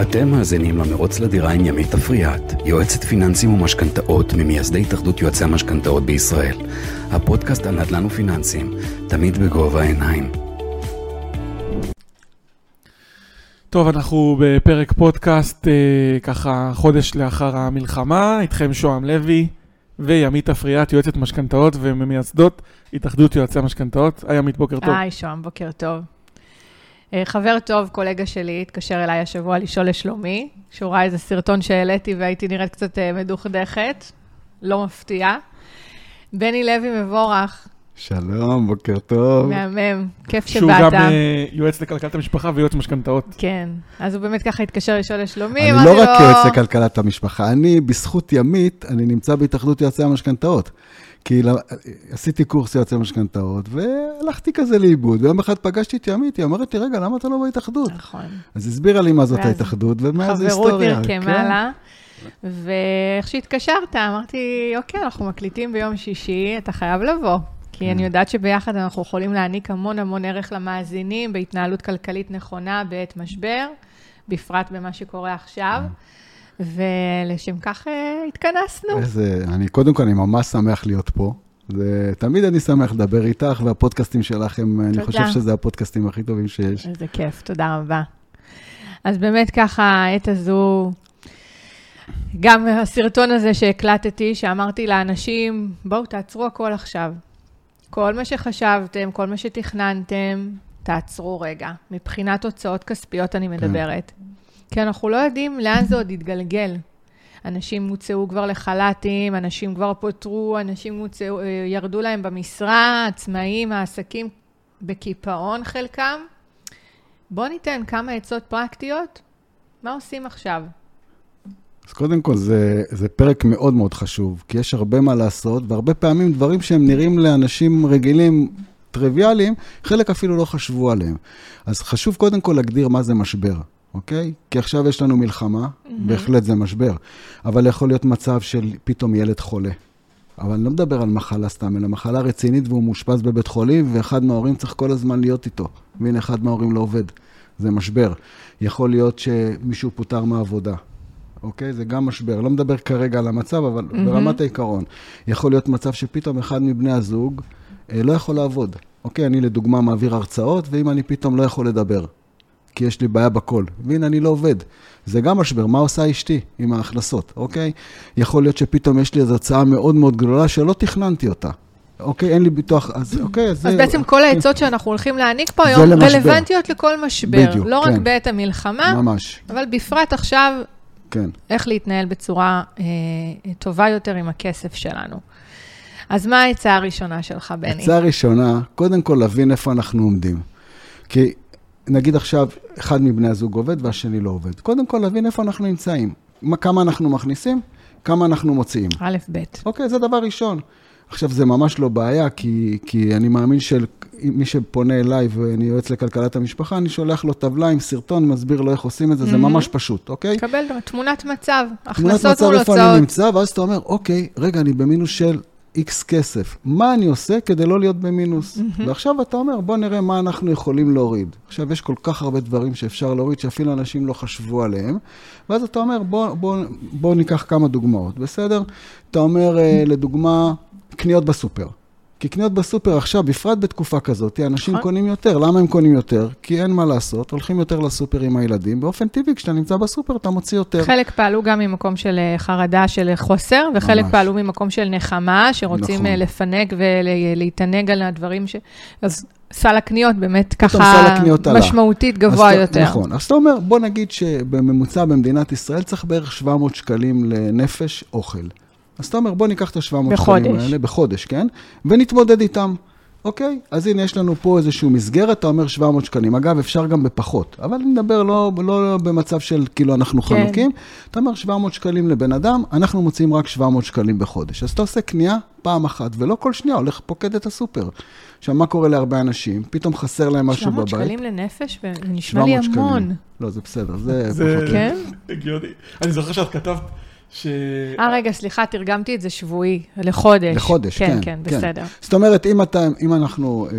אתם מאזינים למרוץ לדירה עם ימית אפריאט, יועצת פיננסים ומשכנתאות ממייסדי התאחדות יועצי המשכנתאות בישראל. הפודקאסט על נדל"ן ופיננסים, תמיד בגובה העיניים. טוב, אנחנו בפרק פודקאסט, אה, ככה חודש לאחר המלחמה, איתכם שוהם לוי וימית אפריאט, יועצת משכנתאות וממייסדות התאחדות יועצי המשכנתאות. היי ימית, בוקר טוב. היי, שוהם, בוקר טוב. אה, חבר טוב, קולגה שלי, התקשר אליי השבוע לשאול לשלומי, שהוא ראה איזה סרטון שהעליתי והייתי נראית קצת אה, מדוכדכת, לא מפתיע. בני לוי מבורך, שלום, בוקר טוב. מהמם, כיף שבאת. שהוא גם אה, יועץ לכלכלת המשפחה ויועץ משכנתאות. כן, אז הוא באמת ככה התקשר לשאול לשלומי, אני אמרתי לא לו... רק יועץ לכלכלת המשפחה, אני, בזכות ימית, אני נמצא בהתאחדות יועצי המשכנתאות. כי עשיתי קורס יועצי משכנתאות, והלכתי כזה לאיבוד, ויום אחד פגשתי את ימית, היא אומרת לי, רגע, למה אתה לא בהתאחדות? נכון. אז הסבירה לי מה זאת ההתאחדות, ומה זה חברות היסטוריה. נרקמה כן. לה. ואיך שהתקשרת, אמרתי, אוקיי, אנחנו מקליטים ביום שישי, אתה חייב לבוא. כי כן. אני יודעת שביחד אנחנו יכולים להעניק המון המון ערך למאזינים בהתנהלות כלכלית נכונה בעת משבר, בפרט במה שקורה עכשיו. ולשם כך אה, התכנסנו. איזה, אני, קודם כל, אני ממש שמח להיות פה. זה, תמיד אני שמח לדבר איתך, והפודקאסטים שלך הם, אני תודה. חושב שזה הפודקאסטים הכי טובים שיש. איזה כיף, תודה רבה. אז באמת ככה, העת הזו, גם הסרטון הזה שהקלטתי, שאמרתי לאנשים, בואו תעצרו הכל עכשיו. כל מה שחשבתם, כל מה שתכננתם, תעצרו רגע. מבחינת הוצאות כספיות אני מדברת. כי אנחנו לא יודעים לאן זה עוד יתגלגל. אנשים הוצאו כבר לחל"תים, אנשים כבר פוטרו, אנשים הוצאו, אה, ירדו להם במשרה, עצמאים, העסקים בקיפאון חלקם. בואו ניתן כמה עצות פרקטיות. מה עושים עכשיו? אז קודם כל, זה, זה פרק מאוד מאוד חשוב, כי יש הרבה מה לעשות, והרבה פעמים דברים שהם נראים לאנשים רגילים, טריוויאליים, חלק אפילו לא חשבו עליהם. אז חשוב קודם כל להגדיר מה זה משבר, אוקיי? כי עכשיו יש לנו מלחמה, בהחלט זה משבר, אבל יכול להיות מצב של פתאום ילד חולה. אבל אני לא מדבר על מחלה סתם, אלא מחלה רצינית והוא מאושפז בבית חולים, ואחד מההורים צריך כל הזמן להיות איתו. והנה, אחד מההורים לא עובד. זה משבר. יכול להיות שמישהו פוטר מהעבודה. אוקיי? זה גם משבר. לא מדבר כרגע על המצב, אבל mm-hmm. ברמת העיקרון. יכול להיות מצב שפתאום אחד מבני הזוג אה, לא יכול לעבוד. אוקיי? אני לדוגמה מעביר הרצאות, ואם אני פתאום לא יכול לדבר, כי יש לי בעיה בקול, והנה אני לא עובד. זה גם משבר, מה עושה אשתי עם ההכנסות, אוקיי? יכול להיות שפתאום יש לי איזו הצעה מאוד מאוד גדולה שלא תכננתי אותה. אוקיי, אין לי ביטוח, אז אוקיי, אז אז. בעצם כל העצות שאנחנו הולכים להעניק פה היום. רלוונטיות לכל משבר. בדיוק, לא רק כן. בעת המלחמה, ממש, אבל בפרט עכשיו, כן. איך להתנהל בצורה אה, טובה יותר עם הכסף שלנו. אז מה העצה הראשונה שלך, בני? עצה ראשונה, קודם כל להבין איפה אנחנו עומדים. כי נגיד עכשיו, אחד מבני הזוג עובד והשני לא עובד. קודם כל להבין איפה אנחנו נמצאים. מה, כמה אנחנו מכניסים, כמה אנחנו מוציאים. א', ב'. אוקיי, זה דבר ראשון. עכשיו, זה ממש לא בעיה, כי, כי אני מאמין שמי שפונה אליי ואני יועץ לכלכלת המשפחה, אני שולח לו טבלה עם סרטון, מסביר לו איך עושים את זה, זה Mhm. ממש פשוט, אוקיי? קבל תמונת מצב, תמונת הכנסות מצב מול איפה אני הוצאות. נמצא, ואז אתה אומר, אוקיי, רגע, אני במינוס של איקס כסף. מה אני עושה כדי לא להיות במינוס? ועכשיו אתה אומר, בוא נראה מה אנחנו יכולים להוריד. עכשיו, יש כל כך הרבה דברים שאפשר להוריד, שאפילו אנשים לא חשבו עליהם, ואז אתה אומר, בוא, בוא, בוא ניקח כמה דוגמאות, בסדר? אתה אומר, אה, לדוגמה, קניות בסופר. כי קניות בסופר עכשיו, בפרט בתקופה כזאת, אנשים נכון. קונים יותר. למה הם קונים יותר? כי אין מה לעשות, הולכים יותר לסופר עם הילדים. באופן טבעי, כשאתה נמצא בסופר, אתה מוציא יותר. חלק פעלו גם ממקום של אה, חרדה של חוסר, וחלק ממש. פעלו ממקום של נחמה, שרוצים נכון. אה, לפנק ולהתענג על הדברים ש... אז סל הקניות באמת ככה הקניות עלה. משמעותית גבוה אז יותר. נכון. אז אתה אומר, בוא נגיד שבממוצע במדינת ישראל צריך בערך 700 שקלים לנפש אוכל. אז אתה אומר, בוא ניקח את ה-700 שקלים בחודש. האלה, בחודש, כן? ונתמודד איתם. אוקיי? אז הנה, יש לנו פה איזושהי מסגרת, אתה אומר 700 שקלים. אגב, אפשר גם בפחות, אבל אני מדבר לא, לא במצב של כאילו אנחנו כן. חנוקים. אתה אומר 700 שקלים לבן אדם, אנחנו מוציאים רק 700 שקלים בחודש. אז אתה עושה קנייה פעם אחת, ולא כל שנייה הולך פוקד את הסופר. עכשיו, מה קורה להרבה אנשים? פתאום חסר להם משהו 700 בבית. שקלים לנפש, זה נשמע לי 700 שקלים. המון. לא, זה בסדר, זה זה פחות. כן? הגיוני. אני זוכר שאת כתבת ש... אה, רגע, סליחה, תרגמתי את זה שבועי, לחודש. לחודש, כן. כן, כן, בסדר. זאת אומרת, אם, אתה, אם אנחנו אה,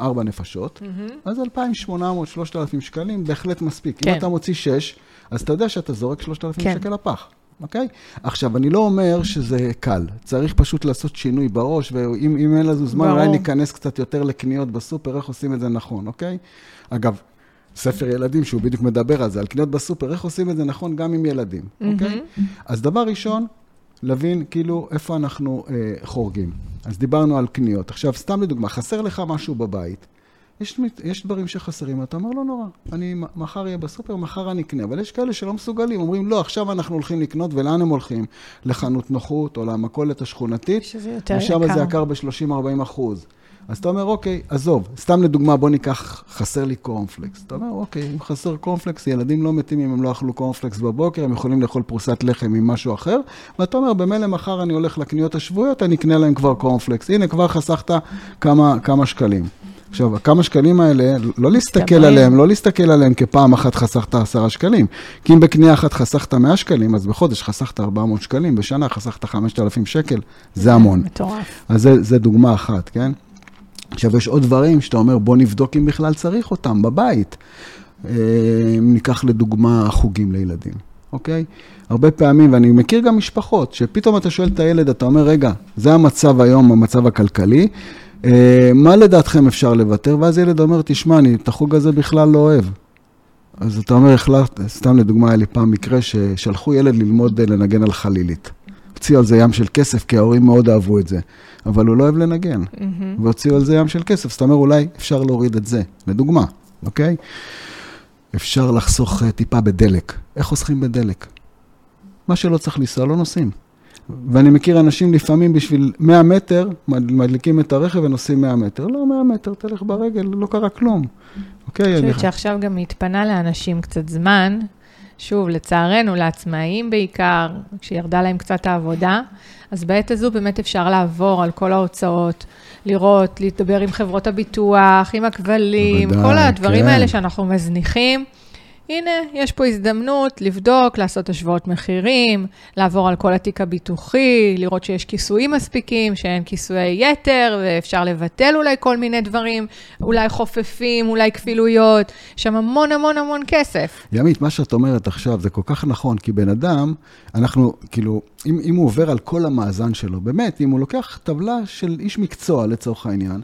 ארבע נפשות. אז 2,800, 3,000 שקלים בהחלט מספיק. כן. אם אתה מוציא 6, אז אתה יודע שאתה זורק 3,000 כן. שקל לפח. אוקיי? עכשיו, אני לא אומר שזה קל. צריך פשוט לעשות שינוי בראש, ואם אם אין לזה זמן, ברור. אולי ניכנס קצת יותר לקניות בסופר, איך עושים את זה נכון, אוקיי? אגב, ספר ילדים שהוא בדיוק מדבר על זה, על קניות בסופר, איך עושים את זה נכון גם עם ילדים, אוקיי? אז דבר ראשון, להבין כאילו איפה אנחנו אה, חורגים. אז דיברנו על קניות. עכשיו, סתם לדוגמה, חסר לך משהו בבית, יש, יש דברים שחסרים, אתה אומר, לא נורא, אני מחר אהיה בסופר, מחר אני אקנה. אבל יש כאלה שלא מסוגלים, אומרים, לא, עכשיו אנחנו הולכים לקנות, ולאן הם הולכים? לחנות נוחות או למכולת השכונתית, שזה יותר ושם יקר. זה יקר ב-30-40 אחוז. אז אתה אומר, אוקיי, עזוב, סתם לדוגמה, בוא ניקח, חסר לי קורנפלקס. אתה אומר, אוקיי, אם חסר קורנפלקס, ילדים לא מתים אם הם לא אכלו קורנפלקס בבוקר, הם יכולים לאכול פרוסת לחם עם משהו אחר, ואתה אומר, במילא מחר אני הולך לקניות השבועיות, אני אקנה להם כבר קורנפלקס. הנה, כבר חסכת כמה, כמה שקלים. עכשיו, הכמה שקלים האלה, לא להסתכל. עליהם, לא להסתכל עליהם כפעם אחת חסכת עשרה שקלים. כי אם בקנייה אחת חסכת 100 שקלים, אז בחודש חסכת 400 שקלים, בשנה חסכת 5,000 שקל, זה המון. מטורף. אז זה, זה דוגמה אחת, כן? עכשיו, יש עוד דברים שאתה אומר, בוא נבדוק אם בכלל צריך אותם בבית. אה, אם ניקח לדוגמה חוגים לילדים, אוקיי? הרבה פעמים, ואני מכיר גם משפחות, שפתאום אתה שואל את הילד, אתה אומר, רגע, זה המצב היום, המצב הכלכלי, אה, מה לדעתכם אפשר לוותר? ואז ילד אומר, תשמע, אני את החוג הזה בכלל לא אוהב. אז אתה אומר, החלטת, סתם לדוגמה, היה לי פעם מקרה ששלחו ילד ללמוד אה, לנגן על חלילית. הוציאו על זה ים של כסף, כי ההורים מאוד אהבו את זה. אבל הוא לא אוהב לנגן, מהמם. והוציאו על זה ים של כסף. אז אתה אומר, אולי אפשר להוריד את זה, לדוגמה, אוקיי? אפשר לחסוך אה, טיפה בדלק. איך חוסכים בדלק? מה שלא צריך לנסוע, לא נוסעים. ואני מכיר אנשים לפעמים בשביל 100 מטר, מד- מדליקים את הרכב ונוסעים 100 מטר. לא 100 מטר, תלך ברגל, לא קרה כלום. אוקיי? אני- חושבת שעכשיו גם התפנה לאנשים קצת זמן, שוב, לצערנו, לעצמאים בעיקר, כשירדה להם קצת העבודה, אז בעת הזו באמת אפשר לעבור על כל ההוצאות, לראות, לדבר עם חברות הביטוח, עם הכבלים, בוודאי, כל הדברים כן. האלה שאנחנו מזניחים. הנה, יש פה הזדמנות לבדוק, לעשות השוואות מחירים, לעבור על כל התיק הביטוחי, לראות שיש כיסויים מספיקים, שאין כיסויי יתר, ואפשר לבטל אולי כל מיני דברים, אולי חופפים, אולי כפילויות, יש שם המון המון המון כסף. ימית, מה שאת אומרת עכשיו זה כל כך נכון, כי בן אדם, אנחנו, כאילו, אם, אם הוא עובר על כל המאזן שלו, באמת, אם הוא לוקח טבלה של איש מקצוע לצורך העניין,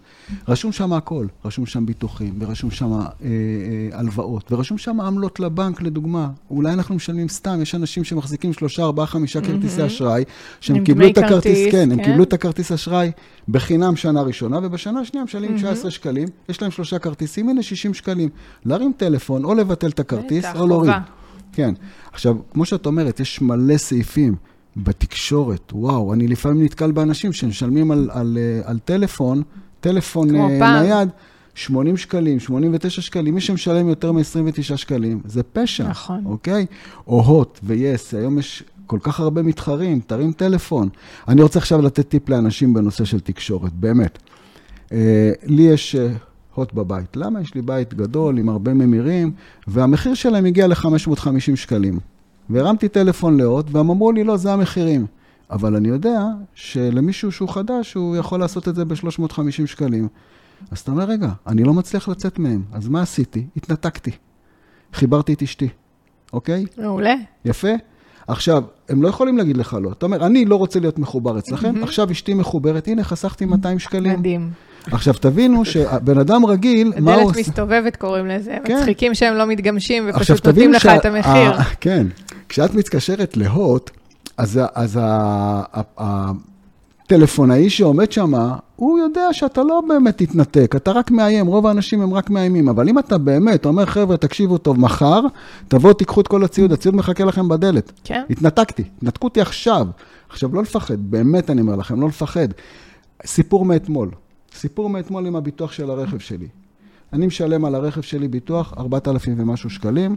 רשום שם הכל, רשום שם ביטוחים, ורשום שם אה, אה, הלוואות, ורשום שם עמלות לבנק, לדוגמה. אולי אנחנו משלמים סתם, יש אנשים שמחזיקים שלושה, ארבעה, חמישה כרטיסי אשראי, שהם קיבלו את הכרטיס, כרטיס, כן, הם כן. קיבלו את הכרטיס אשראי בחינם שנה ראשונה, ובשנה השנייה משלמים 19 שקלים, יש להם שלושה כרטיסים, הנה 60 שקלים. להרים טלפון, או לבטל את הכרטיס, או להוריד. כן. עכשיו, כמו שאת אומרת, יש מלא סעיפים בתקשורת. וואו, אני לפעמים נתקל באנשים שמשלמים על, על, אה, על טלפון, טלפון אה, פעם. נייד, 80 שקלים, 89 שקלים, מי שמשלם יותר מ-29 שקלים, זה פשע. נכון. אוקיי? או הוט ויס, היום יש כל כך הרבה מתחרים, תרים טלפון. אני רוצה עכשיו לתת טיפ לאנשים בנושא של תקשורת, באמת. אה, לי יש אה, הוט בבית. למה? יש לי בית גדול עם הרבה ממירים, והמחיר שלהם הגיע ל-550 שקלים. והרמתי טלפון להוט, והם אמרו לי, לא, זה המחירים. אבל אני יודע שלמישהו שהוא חדש, הוא יכול לעשות את זה ב-350 שקלים. אז אתה אומר, רגע, אני לא מצליח לצאת מהם. אז מה עשיתי? התנתקתי. חיברתי את אשתי, אוקיי? מעולה. יפה? עכשיו, הם לא יכולים להגיד לך לא. אתה אומר, אני לא רוצה להיות מחובר אצלכם, עכשיו אשתי מחוברת, הנה, חסכתי 200 שקלים. מדהים. עכשיו, תבינו שבן אדם רגיל, מה הוא דלת עושה? מסתובבת קוראים לזה, כן. מצחיקים שהם לא מתגמשים ופשוט נותנים לך שה- את המחיר. ה- כן, כשאת מתקשרת להוט, אז ה- אז ה- ה- הטלפונאי שעומד שם, הוא יודע שאתה לא באמת תתנתק, אתה רק מאיים, רוב האנשים הם רק מאיימים, אבל אם אתה באמת אומר, חבר'ה, תקשיבו טוב, מחר, תבואו, תיקחו את כל הציוד, הציוד מחכה לכם בדלת. כן. התנתקתי, התנתקו אותי עכשיו. עכשיו, לא לפחד, באמת אני אומר לכם, לא לפחד. סיפור מאתמול, סיפור מאתמול עם הביטוח של הרכב שלי. אני משלם על הרכב שלי ביטוח 4,000 ומשהו שקלים,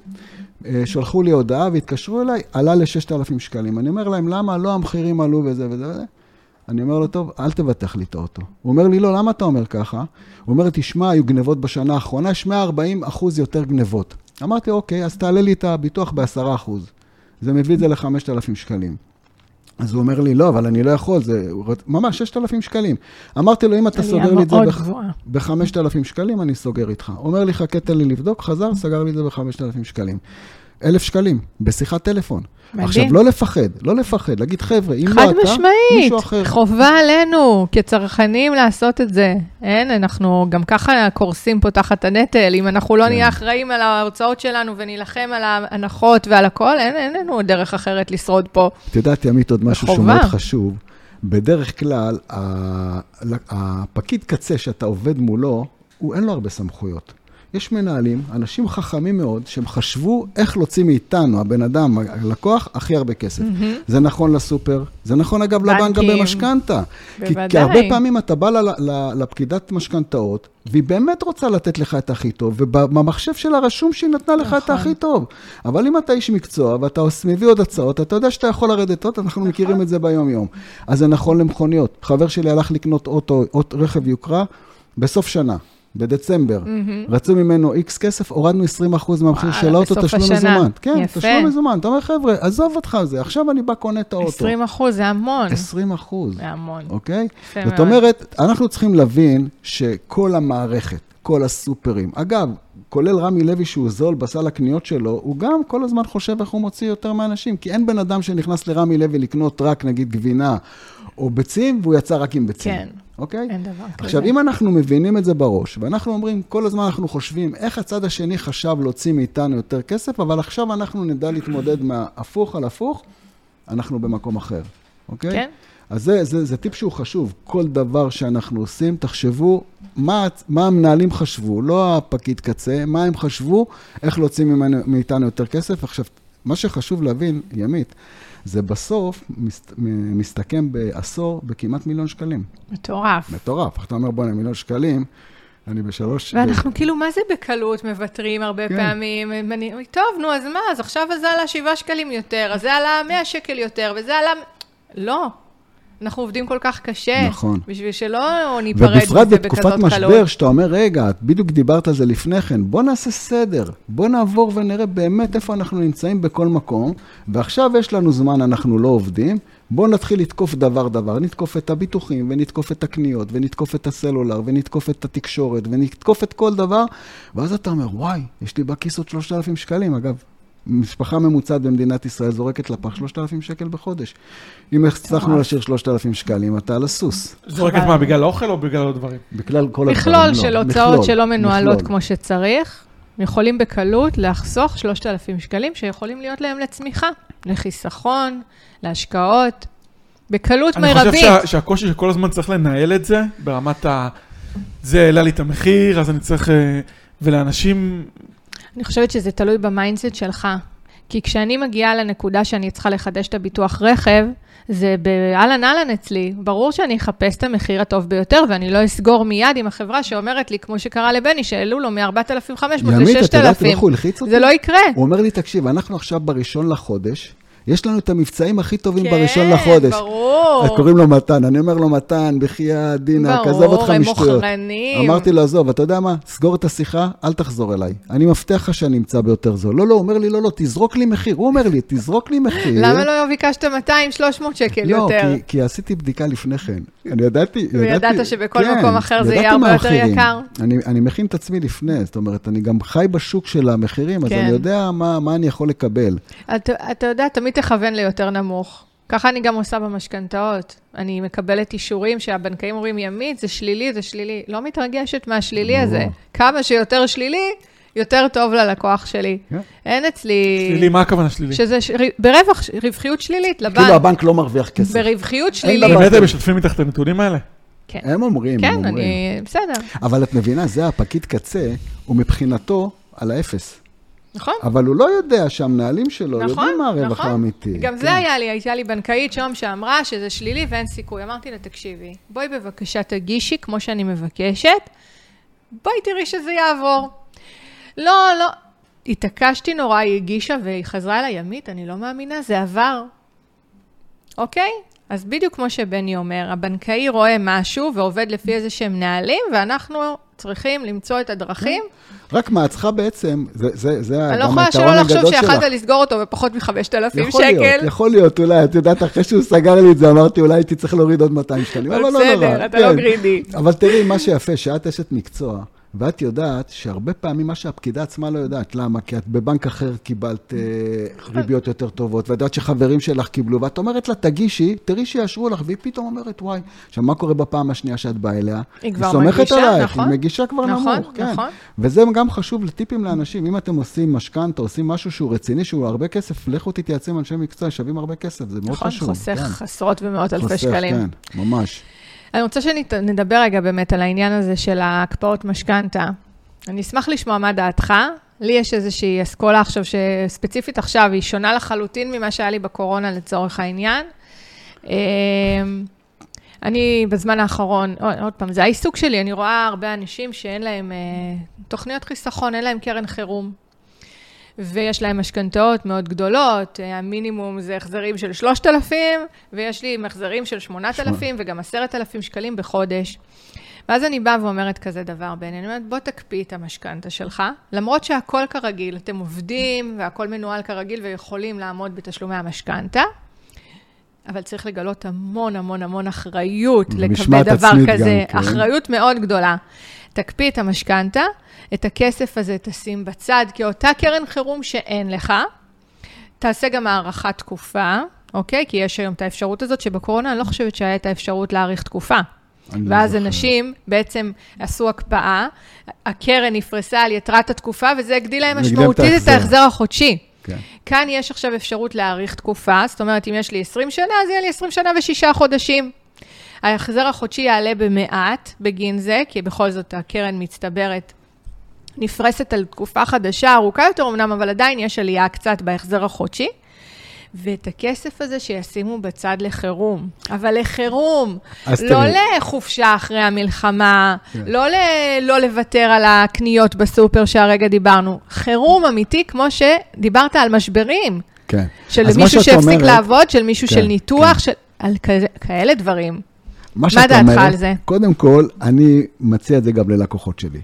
אה, שלחו לי הודעה והתקשרו אליי, עלה ל-6,000 שקלים. אני אומר להם, למה? לא המחירים עלו וזה וזה וזה. אני אומר לו, טוב, אל תבטח לי את האוטו. הוא אומר לי, לא, למה אתה אומר ככה? הוא אומר, תשמע, היו גנבות בשנה האחרונה, יש 140 אחוז יותר גנבות. אמרתי, אוקיי, אז תעלה לי את הביטוח ב-10 אחוז. זה מביא את זה ל-5,000 שקלים. אז הוא אומר לי, לא, אבל אני לא יכול, זה ממש 6,000 שקלים. אמרתי לו, אם אתה סוגר לי את זה מאוד בח- גבוהה. ב-5,000 שקלים, אני סוגר איתך. אומר לי, חכה, תן לי לבדוק, חזר, סגר לי את זה ב-5,000 שקלים. אלף שקלים בשיחת טלפון. מדהים. עכשיו, לא לפחד, לא לפחד, להגיד, חבר'ה, אם לא חד אתה, משמעית, מישהו אחר. חובה עלינו כצרכנים לעשות את זה. אין, אנחנו גם ככה קורסים פה תחת הנטל. אם אנחנו לא כן. נהיה אחראים על ההוצאות שלנו ונילחם על ההנחות ועל הכל, אין, אין לנו דרך אחרת לשרוד פה. את יודעת, ימית, עוד משהו שהוא. מאוד חשוב. בדרך כלל, הפקיד קצה שאתה עובד מולו, הוא אין לו הרבה סמכויות. יש מנהלים, אנשים חכמים מאוד, שהם חשבו איך להוציא מאיתנו, הבן אדם, הלקוח, הכי הרבה כסף. זה נכון לסופר, זה נכון אגב לבנק. במשכנתה. כי, כי. הרבה פעמים אתה בא ל, ל, לפקידת משכנתאות, והיא באמת רוצה לתת לך את הכי טוב, ובמחשב שלה רשום שהיא נתנה לך את נכון. הכי טוב. אבל אם אתה איש מקצוע ואתה מביא עוד הצעות, אתה יודע שאתה יכול לרדת עוד, אנחנו נכון. מכירים את זה ביום-יום. אז זה נכון למכוניות. חבר שלי הלך לקנות אוטו, אוט, רכב יוקרה בסוף שנה. בדצמבר, רצו ממנו איקס כסף, הורדנו 20% מהמחיר של האוטו, תשלום. מזומן. כן, יפה. תשלום מזומן. אתה אומר, חבר'ה, עזוב אותך על זה, עכשיו אני בא קונה את האוטו. 20 אחוז, זה המון. 20 אחוז. זה המון. אוקיי? יפה זאת מאוד. אומרת, אנחנו צריכים להבין שכל המערכת, כל הסופרים, אגב, כולל רמי לוי שהוא זול בסל הקניות שלו, הוא גם כל הזמן חושב איך הוא מוציא יותר מאנשים, כי אין בן אדם שנכנס לרמי לוי לקנות רק נגיד גבינה או ביצים, והוא יצא רק עם ביצים. כן. אוקיי? אין דבר כזה. עכשיו, אם אנחנו מבינים את זה בראש, ואנחנו אומרים, כל הזמן אנחנו חושבים איך הצד השני חשב להוציא מאיתנו יותר כסף, אבל עכשיו אנחנו נדע להתמודד מההפוך על הפוך, אנחנו במקום אחר, אוקיי? כן. אז זה, זה, זה טיפ שהוא חשוב. כל דבר שאנחנו עושים, תחשבו מה, מה המנהלים חשבו, לא הפקיד קצה, מה הם חשבו, איך להוציא מאיתנו יותר כסף. עכשיו, מה שחשוב להבין, ימית, זה בסוף מסת, מסתכם בעשור בכמעט מיליון שקלים. מטורף. מטורף. אתה אומר, בוא'נה, מיליון שקלים, אני בשלוש... ואנחנו כאילו, מה זה בקלות מוותרים הרבה כן. פעמים? אני, טוב, נו, אז מה? אז עכשיו זה עלה 7 שקלים יותר, אז זה עלה 100 שקל יותר, וזה עלה... לא. אנחנו עובדים כל כך קשה. נכון. בשביל שלא ניפרד ובפרט מזה בתקופת בכזאת משבר, קלות. שאתה אומר, רגע, את בדיוק דיברת על זה לפני כן, בוא נעשה סדר, בוא נעבור ונראה באמת איפה אנחנו נמצאים בכל מקום, ועכשיו יש לנו זמן, אנחנו לא עובדים, בוא נתחיל לתקוף דבר-דבר, נתקוף את הביטוחים, ונתקוף את הקניות, ונתקוף את הסלולר, ונתקוף את התקשורת, ונתקוף את כל דבר, ואז אתה אומר, וואי, יש לי בכיס עוד 3,000 שקלים, אגב. משפחה ממוצעת במדינת ישראל זורקת לפח 3,000 שקל בחודש. אם הצלחנו להשאיר 3,000 שקלים, אתה על הסוס. זורקת מה, בגלל האוכל או בגלל עוד דברים? בכלל כל הדברים. מכלול לא, של הוצאות שלא מנוהלות. כמו שצריך, יכולים בקלות לחסוך 3,000 שקלים שיכולים להיות להם לצמיחה, לחיסכון, להשקעות, בקלות אני חושב מרבית. שה- שהקושי שכל הזמן צריך לנהל את זה, ברמת ה... זה העלה לי את המחיר, אז אני צריך... אה, ולאנשים... אני חושבת שזה תלוי ב mindset שלך. כי כשאני מגיעה לנקודה שאני צריכה לחדש את הביטוח רכב, זה באהלן אהלן אצלי. ברור שאני אחפש את המחיר הטוב ביותר, ואני לא אסגור מיד עם החברה שאומרת לי, כמו שקרה לבני, שהעלו לו מ-4,500 ימית, את יודעת איך ל-6,000. הוא הלחיץ אותי? זה לא יקרה. הוא אומר לי, תקשיב, אנחנו עכשיו בראשון לחודש, יש לנו את המבצעים הכי טובים כן, בראשון לחודש. ברור. קוראים לו מתן, אני אומר לו, מתן, בחייאת, דינה, ברור, עזוב אותך משטויות. מוכרנים. אמרתי לו, עזוב, אתה יודע מה? סגור את השיחה, אל תחזור אליי. אני מבטיח לך שאני אמצא ביותר זול. לא, לא, הוא אומר לי, לא, לא, תזרוק לי מחיר. הוא אומר לי, תזרוק לי מחיר. למה לא ביקשת 200-300 שקל לא, יותר? כי, כי עשיתי בדיקה לפני כן. אני ידעתי, וידעת ידעתי, שבכל כן, מקום אחר זה יהיה הרבה יותר. יקר? אני, אני מכין את עצמי לפני, זאת אומרת, אני גם חי בשוק של המחירים, אז כן. אני יודע מה, מה אני יכול לקבל. אתה, אתה יודע, תמיד תכוון ליותר נמוך. ככה אני גם עושה במשכנתאות. אני מקבלת אישורים שהבנקאים אומרים, ימית, זה שלילי, זה שלילי. לא מתרגשת מהשלילי ברור. הזה. כמה שיותר שלילי, יותר טוב ללקוח שלי. כן. אין אצלי... שלילי, מה הכוונה שלילי? שזה ש... ברווח, רווחיות שלילית לבנק. כאילו הבנק לא מרוויח כסף. ברווחיות שלילית. באמת הם משתפים איתך את הנתונים האלה? כן, הם אומרים, הם כן, אומרים. אני... בסדר. אבל את מבינה, זה הפקיד קצה, הוא מבחינתו על האפס. נכון. אבל הוא לא יודע שהמנהלים שלו נכון, יודעים מה הרווח נכון. האמיתי. גם כן. זה היה לי, הייתה לי בנקאית שם שאמרה שזה שלילי ואין סיכוי. אמרתי לה, תקשיבי, בואי בבקשה תגישי כמו שאני מבקשת, בואי תראי שזה יעבור. לא, לא. התעקשתי נורא, היא הגישה והיא חזרה אליי, ימית, אני לא מאמינה, זה עבר. אוקיי? אז בדיוק כמו שבני אומר, הבנקאי רואה משהו ועובד לפי איזה שהם נהלים, ואנחנו צריכים למצוא את הדרכים. רק מה, את צריכה בעצם, זה, זה, זה אני לא גם יכולה שלא היתרון לחשוב הגדול שלך. שיכולת לסגור אותו בפחות מ-5,000 יכול להיות, שקל. יכול להיות, אולי, את יודעת, אחרי שהוא סגר לי את זה, אמרתי, אולי הייתי צריך להוריד עוד 200 שקלים, אבל לא נורא. בסדר, אתה לא כן. גרידי. אבל תראי, מה שיפה, שאת אשת מקצוע, ואת יודעת שהרבה פעמים מה שהפקידה עצמה לא יודעת, למה? כי את בבנק אחר קיבלת אה, ריביות יותר טובות, ואת יודעת שחברים שלך קיבלו, ואת אומרת לה, תגישי, תראי שיאשרו לך, והיא פתאום אומרת, וואי, עכשיו, מה קורה בפעם השנייה שאת באה אליה? היא כבר מגישה, עלייך, נכון. היא מגישה כבר נכון, נמוך, כן. נכון. וזה גם חשוב לטיפים לאנשים, אם אתם עושים משכנתה, עושים משהו שהוא רציני, שהוא הרבה כסף, לכו תתייעצו עם אנשי מקצוע, שווים הרבה כסף, זה מאוד נכון, חשוב. חוסך כן. עשרות ומאות אלפי חוסך, שקלים. כן, ממש. אני רוצה שנדבר רגע באמת על העניין הזה של ההקפאות משכנתה. אני אשמח לשמוע מה דעתך. לי יש איזושהי אסכולה עכשיו, שספציפית עכשיו, היא שונה לחלוטין ממה שהיה לי בקורונה לצורך העניין. אמ, אני בזמן האחרון, עוד, פעם, זה העיסוק שלי, אני רואה הרבה אנשים שאין להם אה, תוכניות חיסכון, אין להם קרן חירום. ויש להם משכנתאות מאוד גדולות, אה, המינימום זה החזרים של 3,000, ויש לי החזרים של 8,000 וגם 10,000 שקלים בחודש. ואז אני באה ואומרת כזה דבר, בני, אני אומרת, בוא תקפיא את המשכנתה שלך, למרות שהכל כרגיל, אתם עובדים והכל מנוהל כרגיל ויכולים לעמוד בתשלומי המשכנתה, אבל צריך לגלות המון המון המון אחריות לקבל דבר עצמית גם, כזה, כן. אחריות מאוד גדולה. תקפיא את המשכנתה, את הכסף הזה תשים בצד, כאותה קרן חירום שאין לך, תעשה גם הארכת תקופה, אוקיי? כי יש היום את האפשרות הזאת, שבקורונה אני לא חושבת שהיה את האפשרות להאריך תקופה. לא ואז זוכר. אנשים בעצם עשו הקפאה, הקרן נפרסה על יתרת התקופה, וזה הגדיל להם משמעותית את. ההחזר החודשי. כן. כאן יש עכשיו אפשרות להאריך תקופה, זאת אומרת, אם יש לי 20 שנה, אז יהיה לי 20 שנה ושישה חודשים. ההחזר החודשי יעלה במעט בגין זה, כי בכל זאת הקרן מצטברת, נפרסת על תקופה חדשה, ארוכה יותר אמנם, אבל עדיין יש עלייה קצת בהחזר החודשי. ואת הכסף הזה שישימו בצד לחירום. אבל לחירום, לא תראי. לחופשה אחרי המלחמה, כן. לא, ל, לא לוותר על הקניות בסופר שהרגע דיברנו. חירום אמיתי, כמו שדיברת על משברים. כן. של מה מישהו שהפסיק אומרת- לעבוד, של מישהו כן, של ניתוח, כן. של... על כאלה, כאלה דברים. מה שאת דעתך על זה? קודם כל, אני מציע את זה גם ללקוחות שלי.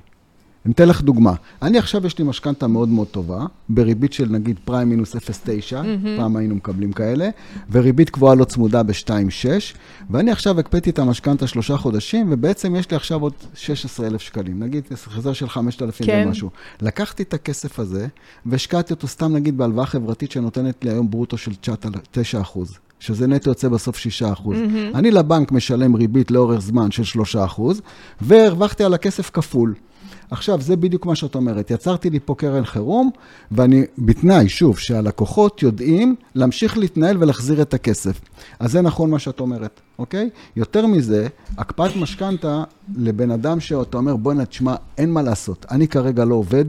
אני אתן לך דוגמה. אני עכשיו, יש לי משכנתה מאוד מאוד טובה, בריבית של נגיד פריים מינוס 0.9, פעם היינו מקבלים כאלה, וריבית קבועה לא צמודה ב-2.6, ואני עכשיו הקפאתי את המשכנתה שלושה חודשים, ובעצם יש לי עכשיו עוד 16,000 שקלים, נגיד החזר של 5,000 כן. ומשהו. לקחתי את הכסף הזה, והשקעתי אותו סתם נגיד בהלוואה חברתית שנותנת לי היום ברוטו של 9 אחוז. שזה נטו יוצא בסוף 6 אחוז. Mm-hmm. אני לבנק משלם ריבית לאורך זמן של 3 אחוז, והרווחתי על הכסף כפול. עכשיו, זה בדיוק מה שאת אומרת. יצרתי לי פה קרן חירום, ואני, בתנאי, שוב, שהלקוחות יודעים להמשיך להתנהל ולהחזיר את הכסף. אז זה נכון מה שאת אומרת, אוקיי? יותר מזה, הקפאת משכנתה לבן אדם שאתה אומר, בוא'נה, תשמע, אין מה לעשות. אני כרגע לא עובד,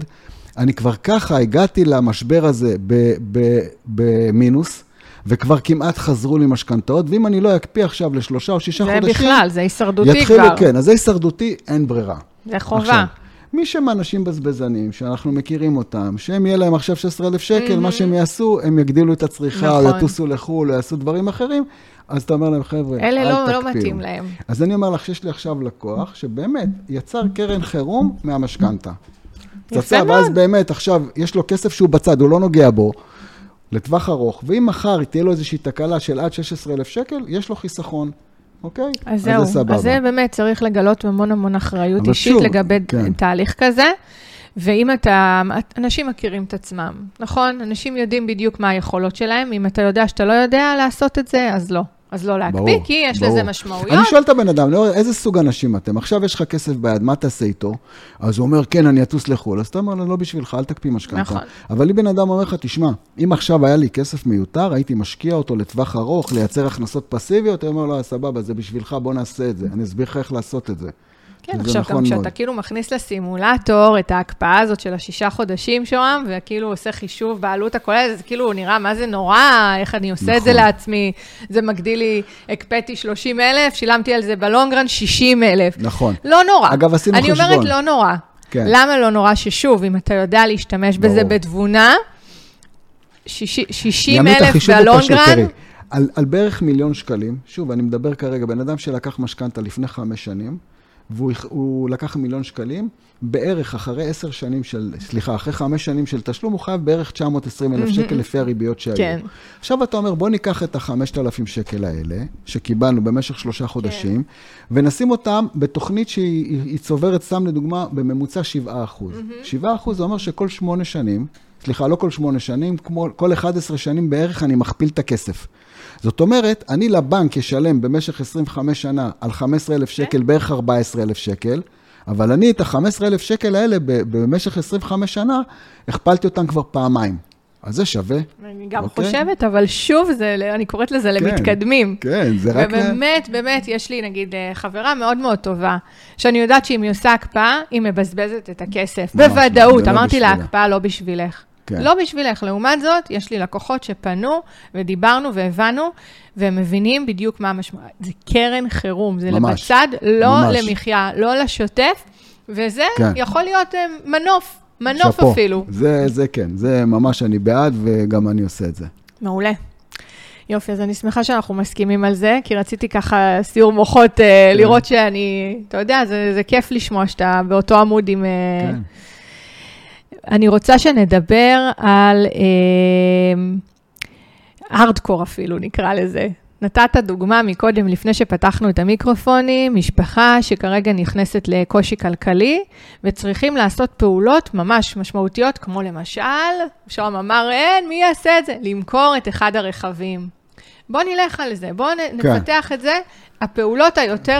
אני כבר ככה הגעתי למשבר הזה ב- ב- במינוס. וכבר כמעט חזרו לי משכנתאות, ואם אני לא אקפיא עכשיו לשלושה או שישה זה חודשים... בכלל, זה הישרדותי יתחילו, כבר. כן, אז זה הישרדותי, אין ברירה. זה חובה. עכשיו, מי שהם אנשים בזבזנים, שאנחנו מכירים אותם, שהם יהיה להם עכשיו 16,000 שקל, מה שהם יעשו, הם יגדילו את הצריכה, או נכון. יטוסו לחו"ל, או יעשו דברים אחרים, אז אתה אומר להם, חבר'ה, אל אלה תקפיאו. לא, לא מתאים להם. אז אני אומר לך שיש לי עכשיו לקוח, שבאמת יצר קרן חירום מהמשכנתה. יפה פצצה, מאוד. ואז באמת, עכשיו, יש לו כסף שהוא בצד, הוא לא נוגע בו, לטווח ארוך, ואם מחר תהיה לו איזושהי תקלה של עד 16,000 שקל, יש לו חיסכון, אוקיי? אז זהו, זה סבבה. אז זה באמת צריך לגלות המון המון אחריות אישית שוב, לגבי כן. תהליך כזה. ואם אתה, אנשים מכירים את עצמם, נכון? אנשים יודעים בדיוק מה היכולות שלהם. אם אתה יודע שאתה לא יודע לעשות את זה, אז לא. אז לא להקפיא, ברור, כי יש ברור. לזה משמעויות. אני שואל את הבן אדם, לא, איזה סוג אנשים אתם? עכשיו יש לך כסף ביד, מה תעשה איתו? אז הוא אומר, כן, אני אטוס לחו"ל. אז אתה אומר לו, לא בשבילך, אל תקפיא משכנתה. נכון. אבל אם בן אדם אומר לך, תשמע, אם עכשיו היה לי כסף מיותר, הייתי משקיע אותו לטווח ארוך, לייצר הכנסות פסיביות, הוא אומר לו, סבבה, זה בשבילך, בוא נעשה את זה. אני אסביר לך איך לעשות את זה. כן, עכשיו נכון גם כשאתה מאוד. כאילו מכניס לסימולטור את ההקפאה הזאת של השישה חודשים שוהם, וכאילו עושה חישוב בעלות הכוללת, זה כאילו נראה מה זה נורא, איך אני עושה את זה נכון. לעצמי, זה מגדיל לי, הקפאתי 30 אלף, שילמתי על זה בלונגרן 60 אלף. נכון. לא נורא. אגב, עשינו אני חשבון. אומרת לא נורא. כן. למה לא נורא? ששוב, אם אתה יודע להשתמש בזה ברור. בתבונה, שישי- 60 ימית, אלף בלונגרן, על, על בערך מיליון שקלים, שוב, אני מדבר כרגע, בן אדם שלקח משכנתה לפני חמש שנים, והוא לקח מיליון שקלים, בערך אחרי עשר שנים של, סליחה, אחרי חמש שנים של תשלום, הוא חייב בערך 920 אלף שקל לפי הריביות שהיו. כן. עכשיו אתה אומר, בוא ניקח את ה-5,000 שקל האלה, שקיבלנו במשך שלושה חודשים, ונשים אותם בתוכנית שהיא היא- היא צוברת, סתם לדוגמה, בממוצע 7 אחוז. 7 אחוז זה אומר שכל שמונה שנים, סליחה, לא כל שמונה שנים, כמו כל 11 שנים בערך אני מכפיל את הכסף. זאת אומרת, אני לבנק אשלם במשך 25 שנה על 15,000 שקל, בערך 14,000 שקל, אבל אני את ה-15,000 שקל האלה במשך 25 שנה, הכפלתי אותם כבר פעמיים. אז זה שווה. אני גם אוקיי. חושבת, אבל שוב, זה, אני קוראת לזה למתקדמים. כן, זה רק... ל- ובאמת, באמת, יש לי נגיד אה, חברה מאוד מאוד טובה, שאני יודעת שאם היא עושה הקפאה, היא מבזבזת את הכסף. ממש, בוודאות, לא אמרתי לה. הקפאה לא בשבילך. כן. לא בשבילך. לעומת זאת, יש לי לקוחות שפנו ודיברנו והבנו, והם מבינים בדיוק מה המשמעות. זה קרן חירום, זה ממש, לבצד, לא ממש. למחיה, לא לשוטף, וזה כן. יכול להיות אה, מנוף, מנוף שאפו. אפילו. זה, זה כן, זה ממש אני בעד, וגם אני עושה את זה. מעולה. יופי, אז אני שמחה שאנחנו מסכימים על זה, כי רציתי ככה סיור מוחות, אה, כן. לראות שאני, אתה יודע, זה, זה כיף לשמוע שאתה באותו עמוד עם... אה, כן. אני רוצה שנדבר על הארדקור אפילו, נקרא לזה. נתת דוגמה מקודם, לפני שפתחנו את המיקרופונים, משפחה שכרגע נכנסת לקושי כלכלי, וצריכים לעשות פעולות ממש משמעותיות, כמו למשל, שוהם אמר, אין, מי יעשה את זה? למכור את אחד הרכבים. בוא נלך על זה, בוא כן. נפתח את זה. הפעולות היותר,